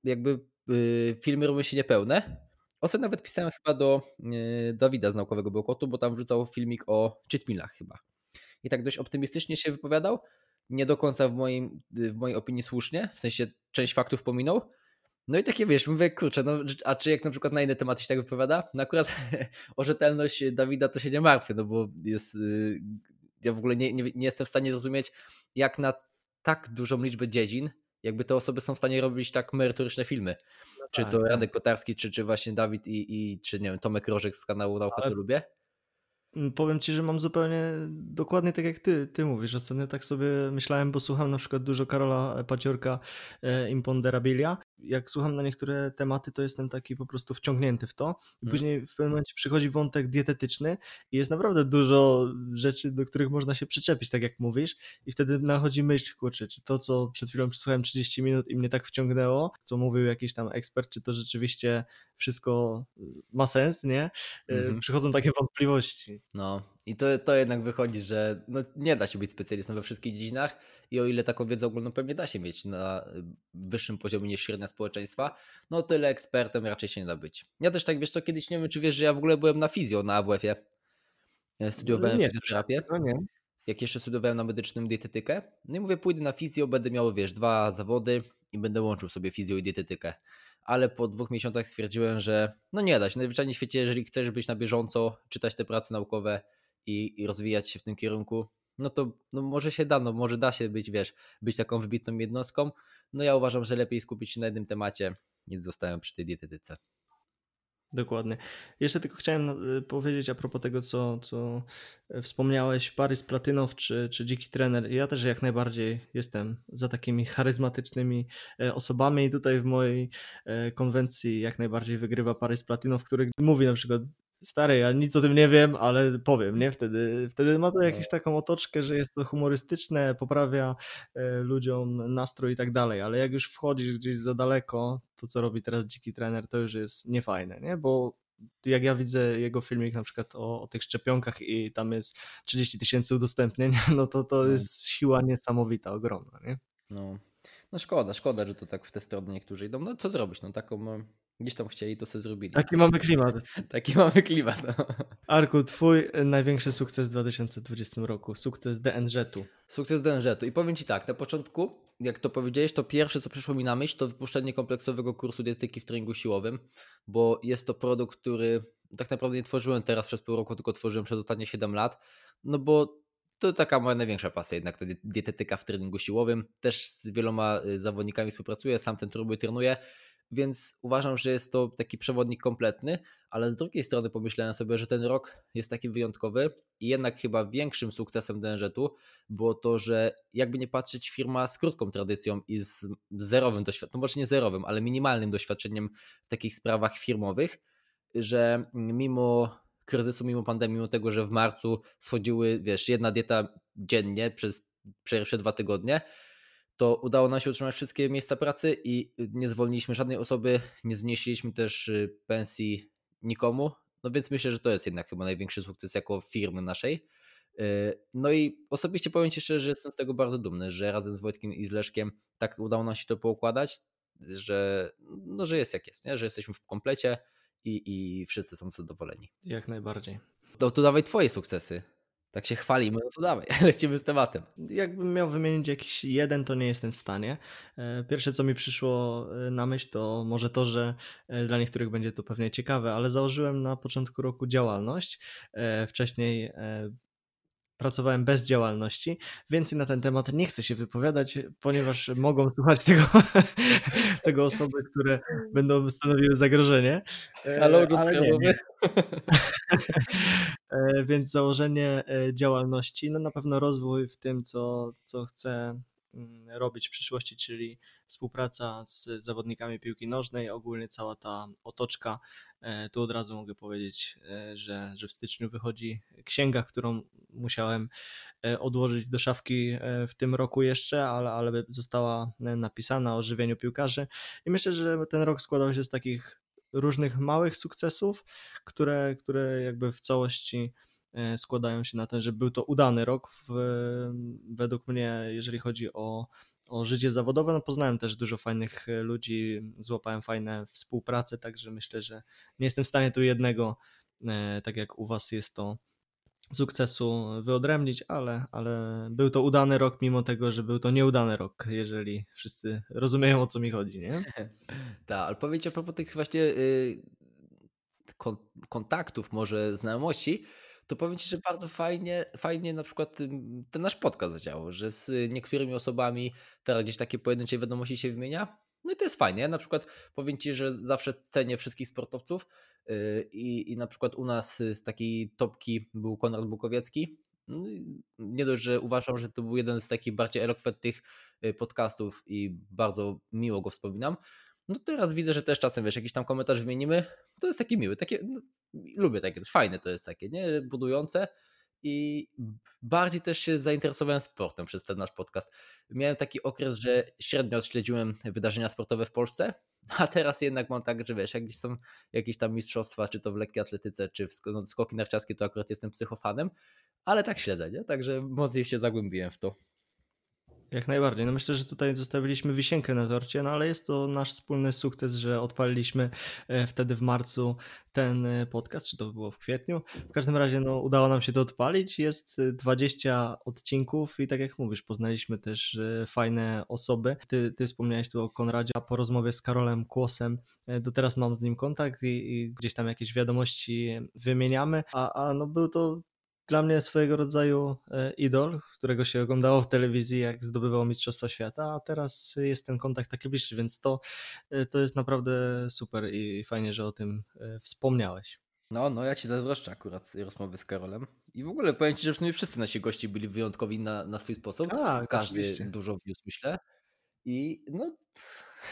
jakby filmy robią się niepełne. Ostatnio nawet pisałem chyba do Dawida z Naukowego Bełkotu, bo tam wrzucał filmik o cheatmillach chyba. I tak dość optymistycznie się wypowiadał, nie do końca w, moim, w mojej opinii słusznie, w sensie część faktów pominął, no i takie wiesz, mówię, kurczę, no, a czy jak na przykład na inne tematy się tak wypowiada? No akurat *laughs* o rzetelność Dawida to się nie martwię, no bo jest, y, ja w ogóle nie, nie, nie jestem w stanie zrozumieć, jak na tak dużą liczbę dziedzin, jakby te osoby są w stanie robić tak merytoryczne filmy. Czy tak, to Radek tak. Kotarski, czy, czy właśnie Dawid i, i czy nie wiem, Tomek Rożek z kanału Nauka Ale... to lubię. Powiem ci, że mam zupełnie dokładnie tak jak ty, ty mówisz. Ostatnio tak sobie myślałem, bo słucham na przykład dużo Karola Paciorka e, Imponderabilia jak słucham na niektóre tematy, to jestem taki po prostu wciągnięty w to. I mm. później w pewnym momencie przychodzi wątek dietetyczny i jest naprawdę dużo rzeczy, do których można się przyczepić, tak jak mówisz. I wtedy nachodzi myśl, kurczę, czy to, co przed chwilą przesłuchałem 30 minut i mnie tak wciągnęło, co mówił jakiś tam ekspert, czy to rzeczywiście wszystko ma sens, nie? Mm -hmm. Przychodzą takie wątpliwości. No, i to, to jednak wychodzi, że no, nie da się być specjalistą we wszystkich dziedzinach i o ile taką wiedzę ogólną pewnie da się mieć na y, wyższym poziomie niż średnia społeczeństwa, no tyle ekspertem raczej się nie da być. Ja też tak, wiesz co, kiedyś nie wiem, czy wiesz, że ja w ogóle byłem na fizjo na AWF-ie. Studiowałem nie, fizjoterapię. No nie. Jak jeszcze studiowałem na medycznym dietetykę. No i mówię, pójdę na fizjo, będę miał, wiesz, dwa zawody i będę łączył sobie fizjo i dietetykę. Ale po dwóch miesiącach stwierdziłem, że no nie da się. Najzwyczajniej w świecie, jeżeli chcesz być na bieżąco, czytać te prace naukowe, i, i rozwijać się w tym kierunku, no to no może się da, no może da się być, wiesz, być taką wybitną jednostką. No ja uważam, że lepiej skupić się na jednym temacie, niż zostałem przy tej dietetyce. Dokładnie. Jeszcze tylko chciałem y, powiedzieć a propos tego, co, co wspomniałeś, Paris Platynow czy, czy Dziki Trener. Ja też jak najbardziej jestem za takimi charyzmatycznymi e, osobami i tutaj w mojej e, konwencji jak najbardziej wygrywa Paris Platynow, który mówi na przykład stary, ja nic o tym nie wiem, ale powiem, nie? Wtedy, wtedy ma to no. jakąś taką otoczkę, że jest to humorystyczne, poprawia e, ludziom nastrój i tak dalej, ale jak już wchodzisz gdzieś za daleko, to co robi teraz dziki trener, to już jest niefajne, nie? Bo jak ja widzę jego filmik na przykład o, o tych szczepionkach i tam jest 30 tysięcy udostępnień, *laughs* no to to no. jest siła niesamowita, ogromna, nie? No. No szkoda, szkoda, że to tak w tę stronę niektórzy idą. No co zrobić? No taką Gdzieś tam chcieli, to sobie zrobili. Taki mamy klimat. *laughs* Taki mamy klimat. No. Arku, twój największy sukces w 2020 roku. Sukces DNZ-u. Sukces DNZ-u. I powiem Ci tak, na początku, jak to powiedziałeś, to pierwsze, co przyszło mi na myśl, to wypuszczenie kompleksowego kursu dietyki w treningu siłowym, bo jest to produkt, który tak naprawdę nie tworzyłem teraz przez pół roku, tylko tworzyłem przez ostatnie 7 lat, no bo to taka moja największa pasja jednak, to dietetyka w treningu siłowym. Też z wieloma y, zawodnikami współpracuję, sam ten truby trenuję więc uważam, że jest to taki przewodnik kompletny, ale z drugiej strony pomyślałem sobie, że ten rok jest taki wyjątkowy i jednak chyba większym sukcesem DNZ-u było to, że jakby nie patrzeć firma z krótką tradycją i z zerowym doświadczeniem, no może nie zerowym, ale minimalnym doświadczeniem w takich sprawach firmowych, że mimo kryzysu, mimo pandemii, mimo tego, że w marcu schodziły, wiesz, jedna dieta dziennie przez pierwsze dwa tygodnie, to udało nam się utrzymać wszystkie miejsca pracy i nie zwolniliśmy żadnej osoby, nie zmniejszyliśmy też y, pensji nikomu. No więc myślę, że to jest jednak chyba największy sukces jako firmy naszej. Y, no i osobiście powiem Ci szczerze, że jestem z tego bardzo dumny, że razem z Wojtkiem i z Leszkiem tak udało nam się to poukładać, że, no, że jest jak jest, nie? że jesteśmy w komplecie i, i wszyscy są zadowoleni. Jak najbardziej. To, to dawaj Twoje sukcesy tak się chwalimy, no to dawaj, *laughs* lecimy z tematem. Jakbym miał wymienić jakiś jeden, to nie jestem w stanie. E, pierwsze, co mi przyszło e, na myśl, to może to, że e, dla niektórych będzie to pewnie ciekawe, ale założyłem na początku roku działalność. Wcześniej pracowałem bez działalności. Więcej na ten temat nie chcę się wypowiadać, ponieważ mogą słuchać tego, *laughs* tego osoby, które będą stanowiły zagrożenie. Halo, ale nie. *laughs* E, więc założenie e, działalności, no na pewno rozwój w tym, co, co chcę robić w przyszłości, czyli współpraca z zawodnikami piłki nożnej, ogólnie cała ta otoczka. E, tu od razu mogę powiedzieć, że, że w styczniu wychodzi księga, którą musiałem odłożyć do szafki w tym roku jeszcze, ale, ale została napisana o żywieniu piłkarzy. I myślę, że ten rok składał się z takich różnych małych sukcesów, które, które jakby w całości e, składają się na to, że był to udany rok w, według mnie, jeżeli chodzi o, o życie zawodowe. No poznałem też dużo fajnych ludzi, złapałem fajne współprace, także myślę, że nie jestem w stanie tu jednego, tak jak u Was jest to sukcesu wyodrębnić, ale, ale był to udany rok, mimo tego, że był to nieudany rok, jeżeli wszyscy rozumieją o co mi chodzi, nie? *laughs* tak, ale powiedzcie a propos tych właśnie yy, kontaktów, może znajomości, to powiem Ci, że bardzo fajnie, fajnie na przykład ten nasz podcast zadziałał, że z niektórymi osobami teraz gdzieś takie pojedyncze wiadomości się wymienia. No i to jest fajnie. Ja na przykład powiem Ci, że zawsze cenię wszystkich sportowców, Y, I, I na przykład u nas z takiej topki był Konrad Bukowiecki. No nie dość, że uważam, że to był jeden z takich bardziej elokwentnych y, podcastów i bardzo miło go wspominam. No teraz widzę, że też czasem, wiesz, jakiś tam komentarz wymienimy. To jest takie miłe, takie, no, lubię takie, fajne to jest takie, nie? Budujące i bardziej też się zainteresowałem sportem przez ten nasz podcast. Miałem taki okres, że średnio śledziłem wydarzenia sportowe w Polsce, *laughs* a teraz jednak mam tak, że wiesz, jak gdzieś są jakieś tam mistrzostwa, czy to w lekkiej atletyce, czy w no, skoki narciarskie, to akurat jestem psychofanem, ale tak śledzę, nie? Także mocniej się zagłębiłem w to. Jak najbardziej. No myślę, że tutaj zostawiliśmy wisienkę na torcie, no ale jest to nasz wspólny sukces, że odpaliliśmy e, wtedy w marcu ten e, podcast, czy to było w kwietniu. W każdym razie no, udało nam się to odpalić. Jest 20 odcinków i tak jak mówisz, poznaliśmy też e, fajne osoby. Ty, ty wspomniałeś tu o Konradzie, a po rozmowie z Karolem Kłosem do teraz mam z nim kontakt i, i gdzieś tam jakieś wiadomości wymieniamy, a, a no był to dla mnie swojego rodzaju e, idol, którego się oglądało w telewizji, jak zdobywał Mistrzostwa Świata, a teraz jest ten kontakt taki bliższy, więc to, e, to jest naprawdę super i fajnie, że o tym e, wspomniałeś. No, no, ja ci zazdroszczę akurat rozmowy z Karolem. I w ogóle powiem ci, że w sumie wszyscy nasi gości byli wyjątkowi na, na swój sposób. Tak, Każdy oczywiście. dużo wniósł, myślę. I no,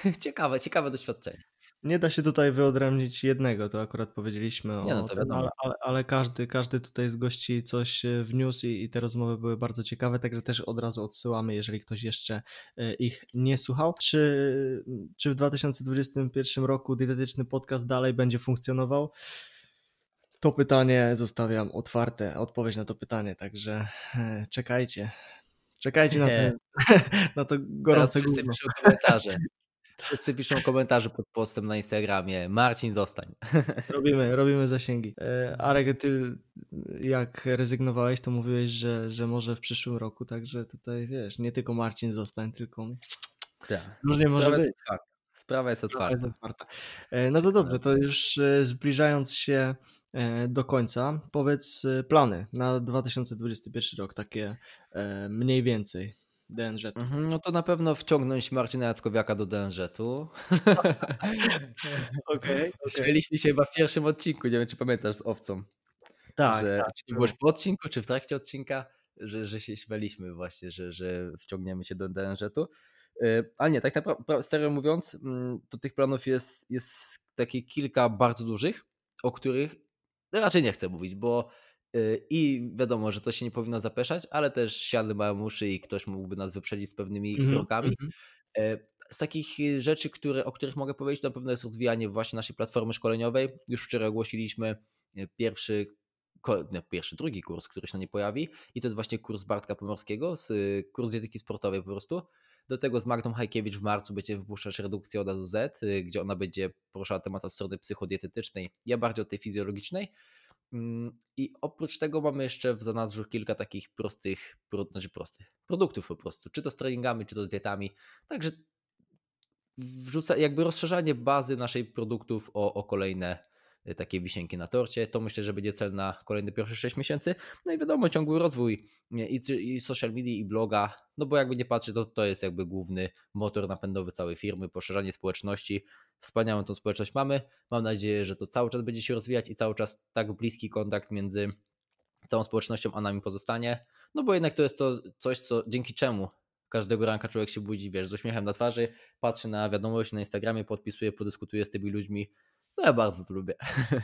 *laughs* ciekawe, ciekawe doświadczenie. Nie da się tutaj wyodrębnić jednego, to akurat powiedzieliśmy Nie, no o to tym, ale, ale, ale, każdy, każdy tutaj z gości coś e, wniósł i, i, te rozmowy były bardzo ciekawe, także też od razu odsyłamy, jeżeli ktoś jeszcze e, ich nie słuchał. Czy, czy w 2021 roku dietetyczny podcast dalej będzie funkcjonował? To pytanie zostawiam otwarte, odpowiedź na to pytanie, także e, czekajcie. Czekajcie na, *laughs* ten, *laughs* na to gorące piszą komentarze. Wszyscy piszą komentarze pod postem na Instagramie. Marcin, zostań. *laughs* Robimy, robimy zasięgi. E, Arek, ty jak rezygnowałeś, to mówiłeś, że, że może w przyszłym roku, także tutaj wiesz, nie tylko Marcin zostań, tylko tak. różnie może być. Sprawa jest otwarta. Sprawa jest otwarta. E, no to dobrze, to już e, zbliżając się do końca, powiedz plany na 2021 rok, takie mniej więcej. DNZ-u. Mhm, no to na pewno wciągnąć Marcina Jackowiaka do DNZ-u. *laughs* Okej. Okay, się chyba w pierwszym odcinku, nie wiem czy pamiętasz z owcą. Tak, że, tak. Czy to byłeś po odcinku, czy w trakcie odcinka, że, że się śmialiśmy właśnie, że, że wciągniemy się do DNZ-u. Y, ale nie, tak naprawdę, serio mówiąc, mm, to tych planów jest, jest takie kilka bardzo dużych, o których raczej nie chcę mówić, bo I wiadomo, że to się nie powinno zapeszać, ale też siadły mają uszy i ktoś mógłby nas wyprzedzić z pewnymi mm -hmm, krokami. Mm -hmm. Z takich rzeczy, które, o których mogę powiedzieć, na pewno jest rozwijanie właśnie naszej platformy szkoleniowej. Już wczoraj ogłosiliśmy y, pierwszy, nie, pierwszy, drugi kurs, który się na nie pojawi i to jest właśnie kurs Bartka Pomorskiego, z, kurs dietyki sportowej po prostu. Do tego z Magdą Hajkiewicz w marcu będzie wypuszczać redukcję od A do Z, gdzie ona będzie poruszała temat od strony psychodietetycznej, ja bardziej od tej fizjologicznej. Mm, I oprócz tego mamy jeszcze w zanadrzu kilka takich prostych, znaczy prostych produktów po prostu, czy to z treningami, czy to z dietami. Także wrzuca jakby rozszerzanie bazy naszych produktów o, o kolejne y, takie wisienki na torcie. To myślę, że będzie cel na kolejne pierwsze 6 miesięcy. No i wiadomo, ciągły rozwój i, i social media, i bloga, no bo jakby nie patrzeć, to, to jest jakby główny motor napędowy całej firmy, poszerzanie społeczności. Wspaniałą tą społeczność mamy. Mam nadzieję, że to cały czas będzie się rozwijać i cały czas tak bliski kontakt między całą społecznością a nami pozostanie. No bo jednak to jest to coś, co dzięki czemu każdego ranka człowiek się budzi, wiesz, z uśmiechem na twarzy, patrzy na wiadomości na Instagramie, podpisuje, podyskutuje z tymi ludźmi. No ja bardzo to lubię.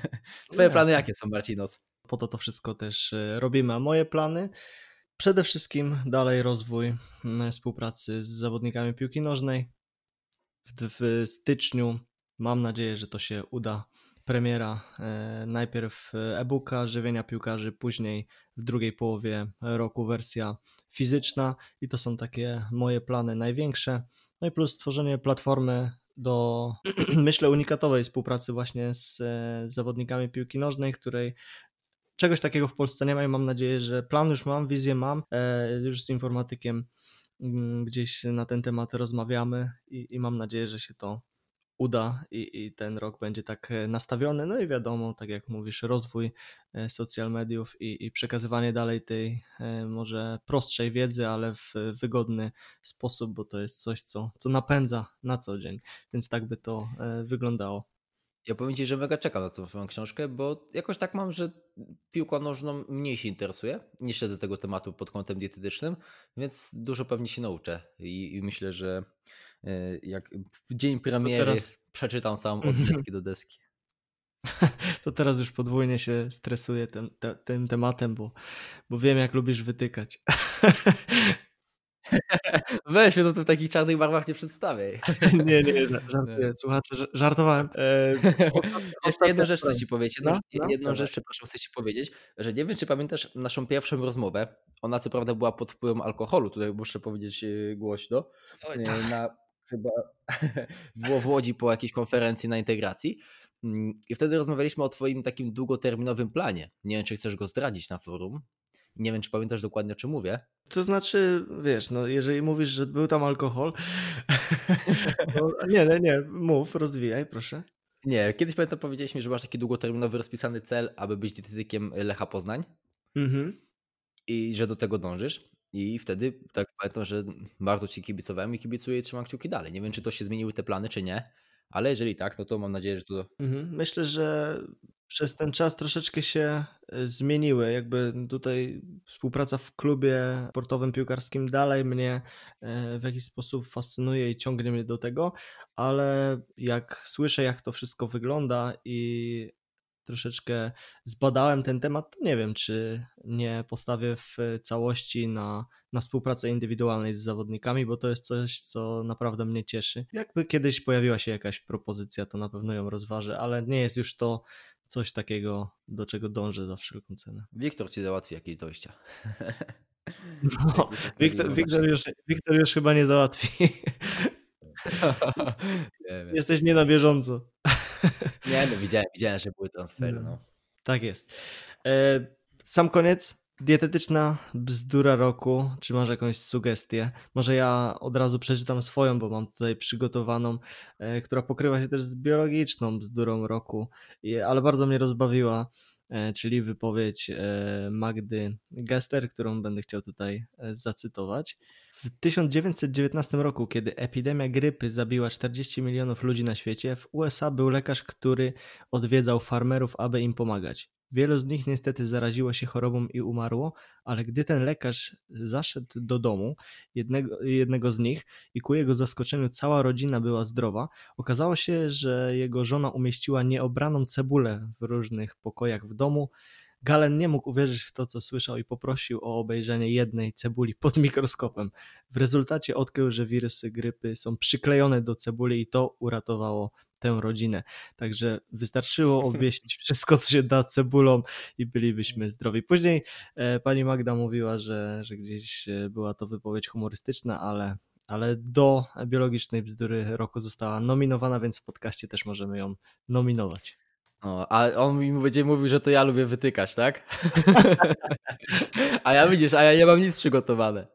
*laughs* Twoje plany jakie są, Marcinos? Po to to wszystko też e, robimy. A moje plany? Przede wszystkim dalej rozwój mm, współpracy z zawodnikami piłki nożnej. W, w styczniu mam nadzieję, że to się uda premiera e, najpierw e-booka żywienia piłkarzy, później w drugiej połowie roku wersja fizyczna i to są takie moje plany największe. No i plus stworzenie platformy do, *clears throat* myślę, unikatowej współpracy właśnie z e, zawodnikami piłki nożnej, której czegoś takiego w Polsce nie ma i mam nadzieję, że plan już mam, wizję mam, e, już z informatykiem gdzieś na ten temat rozmawiamy i, i mam nadzieję, że się to uda i, i, ten rok będzie tak e, nastawiony. No i wiadomo, tak jak mówisz, rozwój e, social mediów i, i, przekazywanie dalej tej e, może prostszej wiedzy, ale w wygodny sposób, bo to jest coś, co, co napędza na co dzień. Więc tak by to wyglądało. Ja powiem Ci, że mega czekam na tą książkę, bo jakoś tak mam, że piłką nożną mniej się interesuje. Nie śledzę tego tematu pod kątem dietetycznym, więc dużo pewnie się nauczę i, i myślę, że E, jak w dzień premiery teraz... przeczytam całą od deski do deski. *laughs* To teraz już podwójnie się stresuję tym, te, tym tematem, bo, bo wiem, jak lubisz wytykać. *laughs* *laughs* Weź mnie to w takich czarnych barwach nie przedstawiaj. *laughs* Nie, nie, żartuję. Słuchacze, żartowałem. E, *laughs* Jeszcze jedną rzecz chcę ci powiedzieć. Jedną, no, no, jedną rzecz, przepraszam, chcę ci powiedzieć, że nie wiem, czy pamiętasz naszą pierwszą rozmowę. Ona co prawda była pod wpływem alkoholu, tutaj muszę powiedzieć e, głośno. Oj, tak. Na chyba było w Łodzi po jakiejś konferencji na integracji. Mm, I wtedy rozmawialiśmy o Twoim takim długoterminowym planie. Nie wiem, czy chcesz go zdradzić na forum. Nie wiem, czy pamiętasz dokładnie, o czym mówię. To znaczy, wiesz, no jeżeli mówisz, że był tam alkohol. *laughs* nie, nie, nie, mów, rozwijaj, proszę. Nie, kiedyś pamiętam, powiedzieliśmy, że masz taki długoterminowy rozpisany cel, aby być dietetykiem Lecha Poznań. Mhm. I że do tego dążysz. I wtedy tak pamiętam, że bardzo ci kibicowałem i kibicuję i trzymam kciuki dalej. Nie wiem, czy to się zmieniły te plany, czy nie, ale jeżeli tak, no to mam nadzieję, że to. Mhm. Myślę, że przez ten czas troszeczkę się e, zmieniły. Jakby tutaj współpraca w klubie sportowym piłkarskim dalej mnie e, w jakiś sposób fascynuje i ciągnie mnie do tego, ale jak słyszę, jak to wszystko wygląda i troszeczkę zbadałem ten temat, to nie wiem, czy nie postawię w całości na, na współpracę indywidualnej z zawodnikami, bo to jest coś, co naprawdę mnie cieszy. Jakby kiedyś pojawiła się jakaś propozycja, to na pewno ją rozważę, ale nie jest już to coś takiego, do czego dążę za wszelką cenę. Wiktor ci załatwi jakieś dojścia. *laughs* No, Wiktor, Wiktor, już, Wiktor już chyba nie załatwi. *laughs* Jesteś nie na bieżąco. *laughs* Nie, no widziałem, widziałem, że były transfery. No. no. Tak jest. E, sam koniec. Dietetyczna bzdura roku. Czy masz jakąś sugestię? Może ja od razu przeczytam swoją, bo mam tutaj przygotowaną, e, która pokrywa się też z biologiczną bzdurą roku, ale bardzo mnie rozbawiła czyli wypowiedź Magdy Gester, którą będę chciał tutaj zacytować. W 1919 roku, kiedy epidemia grypy zabiła 40 milionów ludzi na świecie, w USA był lekarz, który odwiedzał farmerów, aby im pomagać. Wielu z nich niestety zaraziło się chorobą i umarło, ale gdy ten lekarz zaszedł do domu jednego, jednego z nich i ku jego zaskoczeniu cała rodzina była zdrowa, okazało się, że jego żona umieściła nieobraną cebulę w różnych pokojach w domu, Galen nie mógł uwierzyć w to, co słyszał i poprosił o obejrzenie jednej cebuli pod mikroskopem. W rezultacie odkrył, że wirusy grypy są przyklejone do cebuli i to uratowało tę rodzinę. Także wystarczyło *laughs* obwieścić wszystko, co się da cebulą i bylibyśmy zdrowi. Później e, pani Magda mówiła, że, że gdzieś e, była to wypowiedź humorystyczna, ale ale do biologicznej bzdury roku została nominowana, więc w podcaście też możemy ją nominować. O, a on mi będzie mówił, że to ja lubię wytykać, tak? a ja widzisz, a ja nie mam nic przygotowane.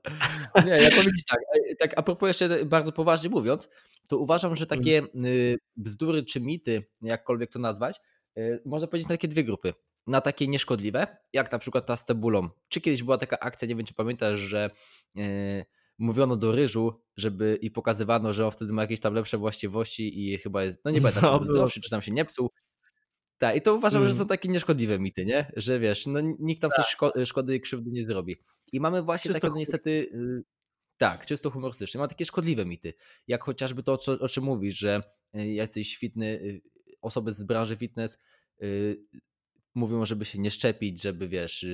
Nie, ja powiem tak, tak a propos jeszcze bardzo poważnie mówiąc, to uważam, że takie mm. y, bzdury czy mity, jakkolwiek to nazwać, y, można powiedzieć na takie dwie grupy. Na takie nieszkodliwe, jak na przykład ta z cebulą. Czy kiedyś była taka akcja, nie wiem czy pamiętasz, że yy, mówiono do ryżu, żeby i pokazywano, że on wtedy ma jakieś tam lepsze właściwości i chyba jest, no nie pamiętam, no, czy zdrowszy, czy tam się nie psuł, tak, i to uważam, mm. że są takie nieszkodliwe mity, nie? Że wiesz, no nikt tam tak. szko szkody i krzywdy nie zrobi. I mamy właśnie czysto takie niestety, y, tak, czysto humorystyczne, mamy takie szkodliwe mity, jak chociażby to, o, czym mówisz, że y, jacyś fitny, y, osoby z branży fitness y, mówią, żeby się nie szczepić, żeby wiesz,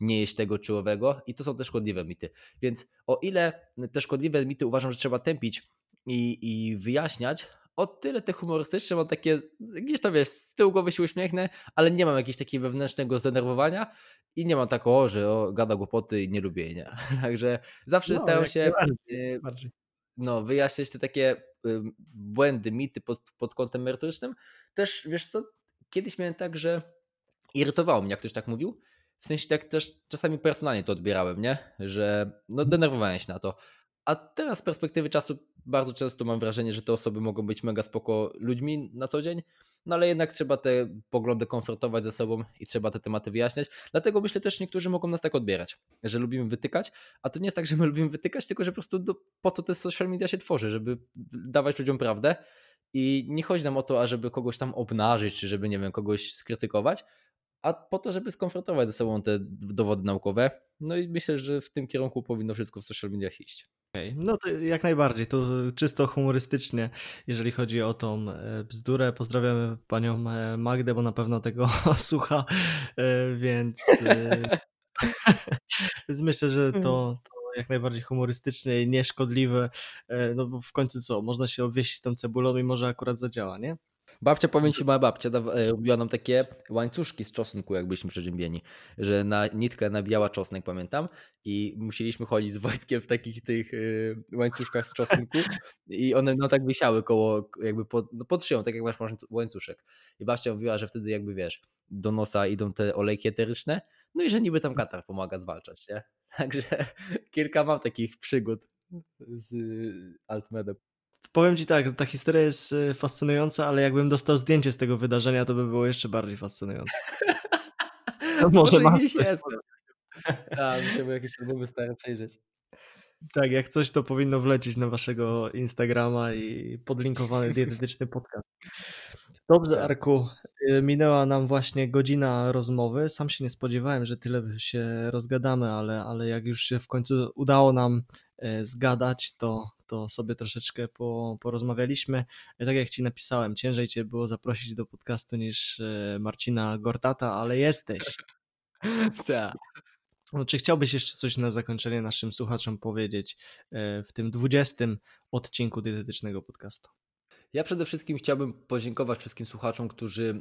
nie jeść tego czy owego i to są te szkodliwe mity. Więc o ile te szkodliwe mity uważam, że trzeba tępić i, i wyjaśniać, o tyle te humorystyczne mam takie, gdzieś tam wiesz, z tyłu głowy się uśmiechnę, ale nie mam jakiegoś takiego wewnętrznego zdenerwowania i nie mam takiego, że o, gada głupoty i nie lubię jej, nie? *laughs* Także zawsze no, staram się bardziej, bardziej. No, wyjaśniać te takie y, błędy, mity pod, pod kątem merytorycznym. Też, wiesz co, kiedyś miałem tak, że irytowało mnie, jak ktoś tak mówił, w sensie tak też czasami personalnie to odbierałem, nie? Że no denerwowałem się na to. A teraz z perspektywy czasu bardzo często mam wrażenie, że te osoby mogą być mega spoko ludźmi na co dzień, no ale jednak trzeba te poglądy konfrontować ze sobą i trzeba te tematy wyjaśniać. Dlatego myślę też, że niektórzy mogą nas tak odbierać, że lubimy wytykać, a to nie jest tak, że my lubimy wytykać, tylko że po prostu do, po to te social media się tworzy, żeby dawać ludziom prawdę i nie chodzi nam o to, ażeby kogoś tam obnażyć, czy żeby, nie wiem, kogoś skrytykować, a po to, żeby skonfrontować ze sobą te dowody naukowe. No i myślę, że w tym kierunku powinno wszystko w social mediach iść. Okay. No to jak najbardziej, to czysto humorystycznie, jeżeli chodzi o tą e, bzdurę. Pozdrawiamy panią e, Magdę, bo na pewno tego *laughs* słucha, e, więc, więc myślę, że *laughs* to, mhm. to jak najbardziej humorystycznie i nieszkodliwe, no bo w końcu co, można się obwieścić tą cebulą i może akurat zadziała, nie? Babcia, powiem ci, moja babcia e, robiła nam takie łańcuszki z czosnku, jak byliśmy przeziębieni, że na nitkę nabijała czosnek, pamiętam, i musieliśmy chodzić z Wojtkiem w takich tych y, łańcuszkach z czosnku i one no tak wisiały koło, jakby pod, no pod szyją, tak jak masz łańcuszek. I babcia mówiła, że wtedy jakby wiesz, do nosa idą te olejki eteryczne, no i że niby tam katar pomaga zwalczać, nie? *laughs* Także kilka mam takich przygód z Altmedem. Powiem ci tak, ta historia jest e, fascynująca, ale jakbym dostał zdjęcie z tego wydarzenia, to by było jeszcze bardziej fascynujące. No *laughs* może może gdzieś jest. Tak, musiałbym jakieś albumy stare przejrzeć. Tak, jak coś, to powinno wlecieć na waszego Instagrama i podlinkowany dietetyczny podcast. Dobrze, tak. Arku, y, minęła nam właśnie godzina rozmowy. Sam się nie spodziewałem, że tyle się rozgadamy, ale, ale jak już się w końcu udało nam e, zgadać, to, to sobie troszeczkę po, porozmawialiśmy. E, tak jak ci napisałem, ciężej cię było zaprosić do podcastu niż e, Marcina Gortata, ale jesteś. *laughs* tak. No, czy chciałbyś jeszcze coś na zakończenie naszym słuchaczom powiedzieć w tym 20 odcinku dietetycznego podcastu? Ja przede wszystkim chciałbym podziękować wszystkim słuchaczom, którzy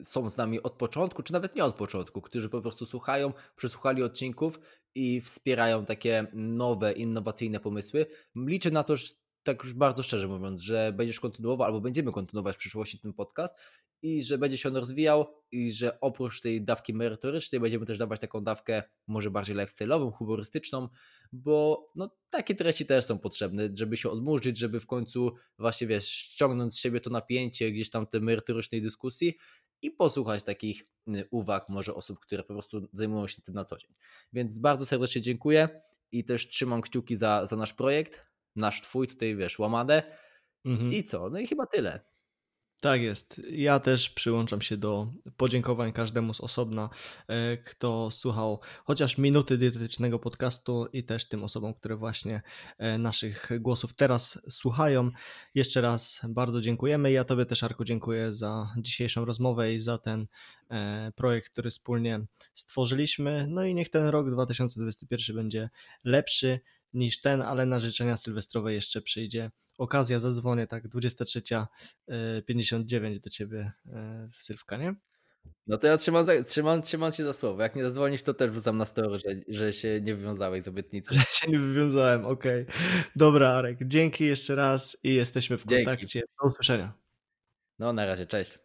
y, są z nami od początku, czy nawet nie od początku, którzy po prostu słuchają, przesłuchali odcinków i wspierają takie nowe, innowacyjne pomysły. Liczę na to, że tak już bardzo szczerze mówiąc, że będziesz kontynuował albo będziemy kontynuować w przyszłości ten podcast i że będzie się on rozwijał i że oprócz tej dawki merytorycznej będziemy też dawać taką dawkę może bardziej lifestyle'ową, humorystyczną, bo no, takie treści też są potrzebne, żeby się odmurzyć, żeby w końcu właśnie wiesz, ściągnąć z siebie to napięcie gdzieś tam tej merytorycznej dyskusji i posłuchać takich y, uwag może osób, które po prostu zajmują się tym na co dzień. Więc bardzo serdecznie dziękuję i też trzymam kciuki za, za nasz projekt, nasz twój tutaj wiesz, łamadę mhm. i co, no i chyba tyle. Tak jest. Ja też przyłączam się do podziękowań każdemu z osobna, e, kto słuchał chociaż minuty dietetycznego podcastu i też tym osobom, które właśnie e, naszych głosów teraz słuchają. Jeszcze raz bardzo dziękujemy. Ja Tobie też, Arku, dziękuję za dzisiejszą rozmowę i za ten e, projekt, który wspólnie stworzyliśmy. No i niech ten rok 2021 będzie lepszy niż ten, ale na życzenia sylwestrowe jeszcze przyjdzie okazja, zadzwonię tak 23.59 e, do ciebie e, w Sylwka, nie? No to ja trzymam, trzymam, trzymam cię za słowo. Jak nie zadzwonisz, to też wrzucam na story, że, że się nie wywiązałeś z obietnicy. *laughs* Że się nie wywiązałem, okej. Okay. Dobra, Arek, dzięki jeszcze raz i jesteśmy w kontakcie. Dzięki. Do usłyszenia. No, na razie, cześć.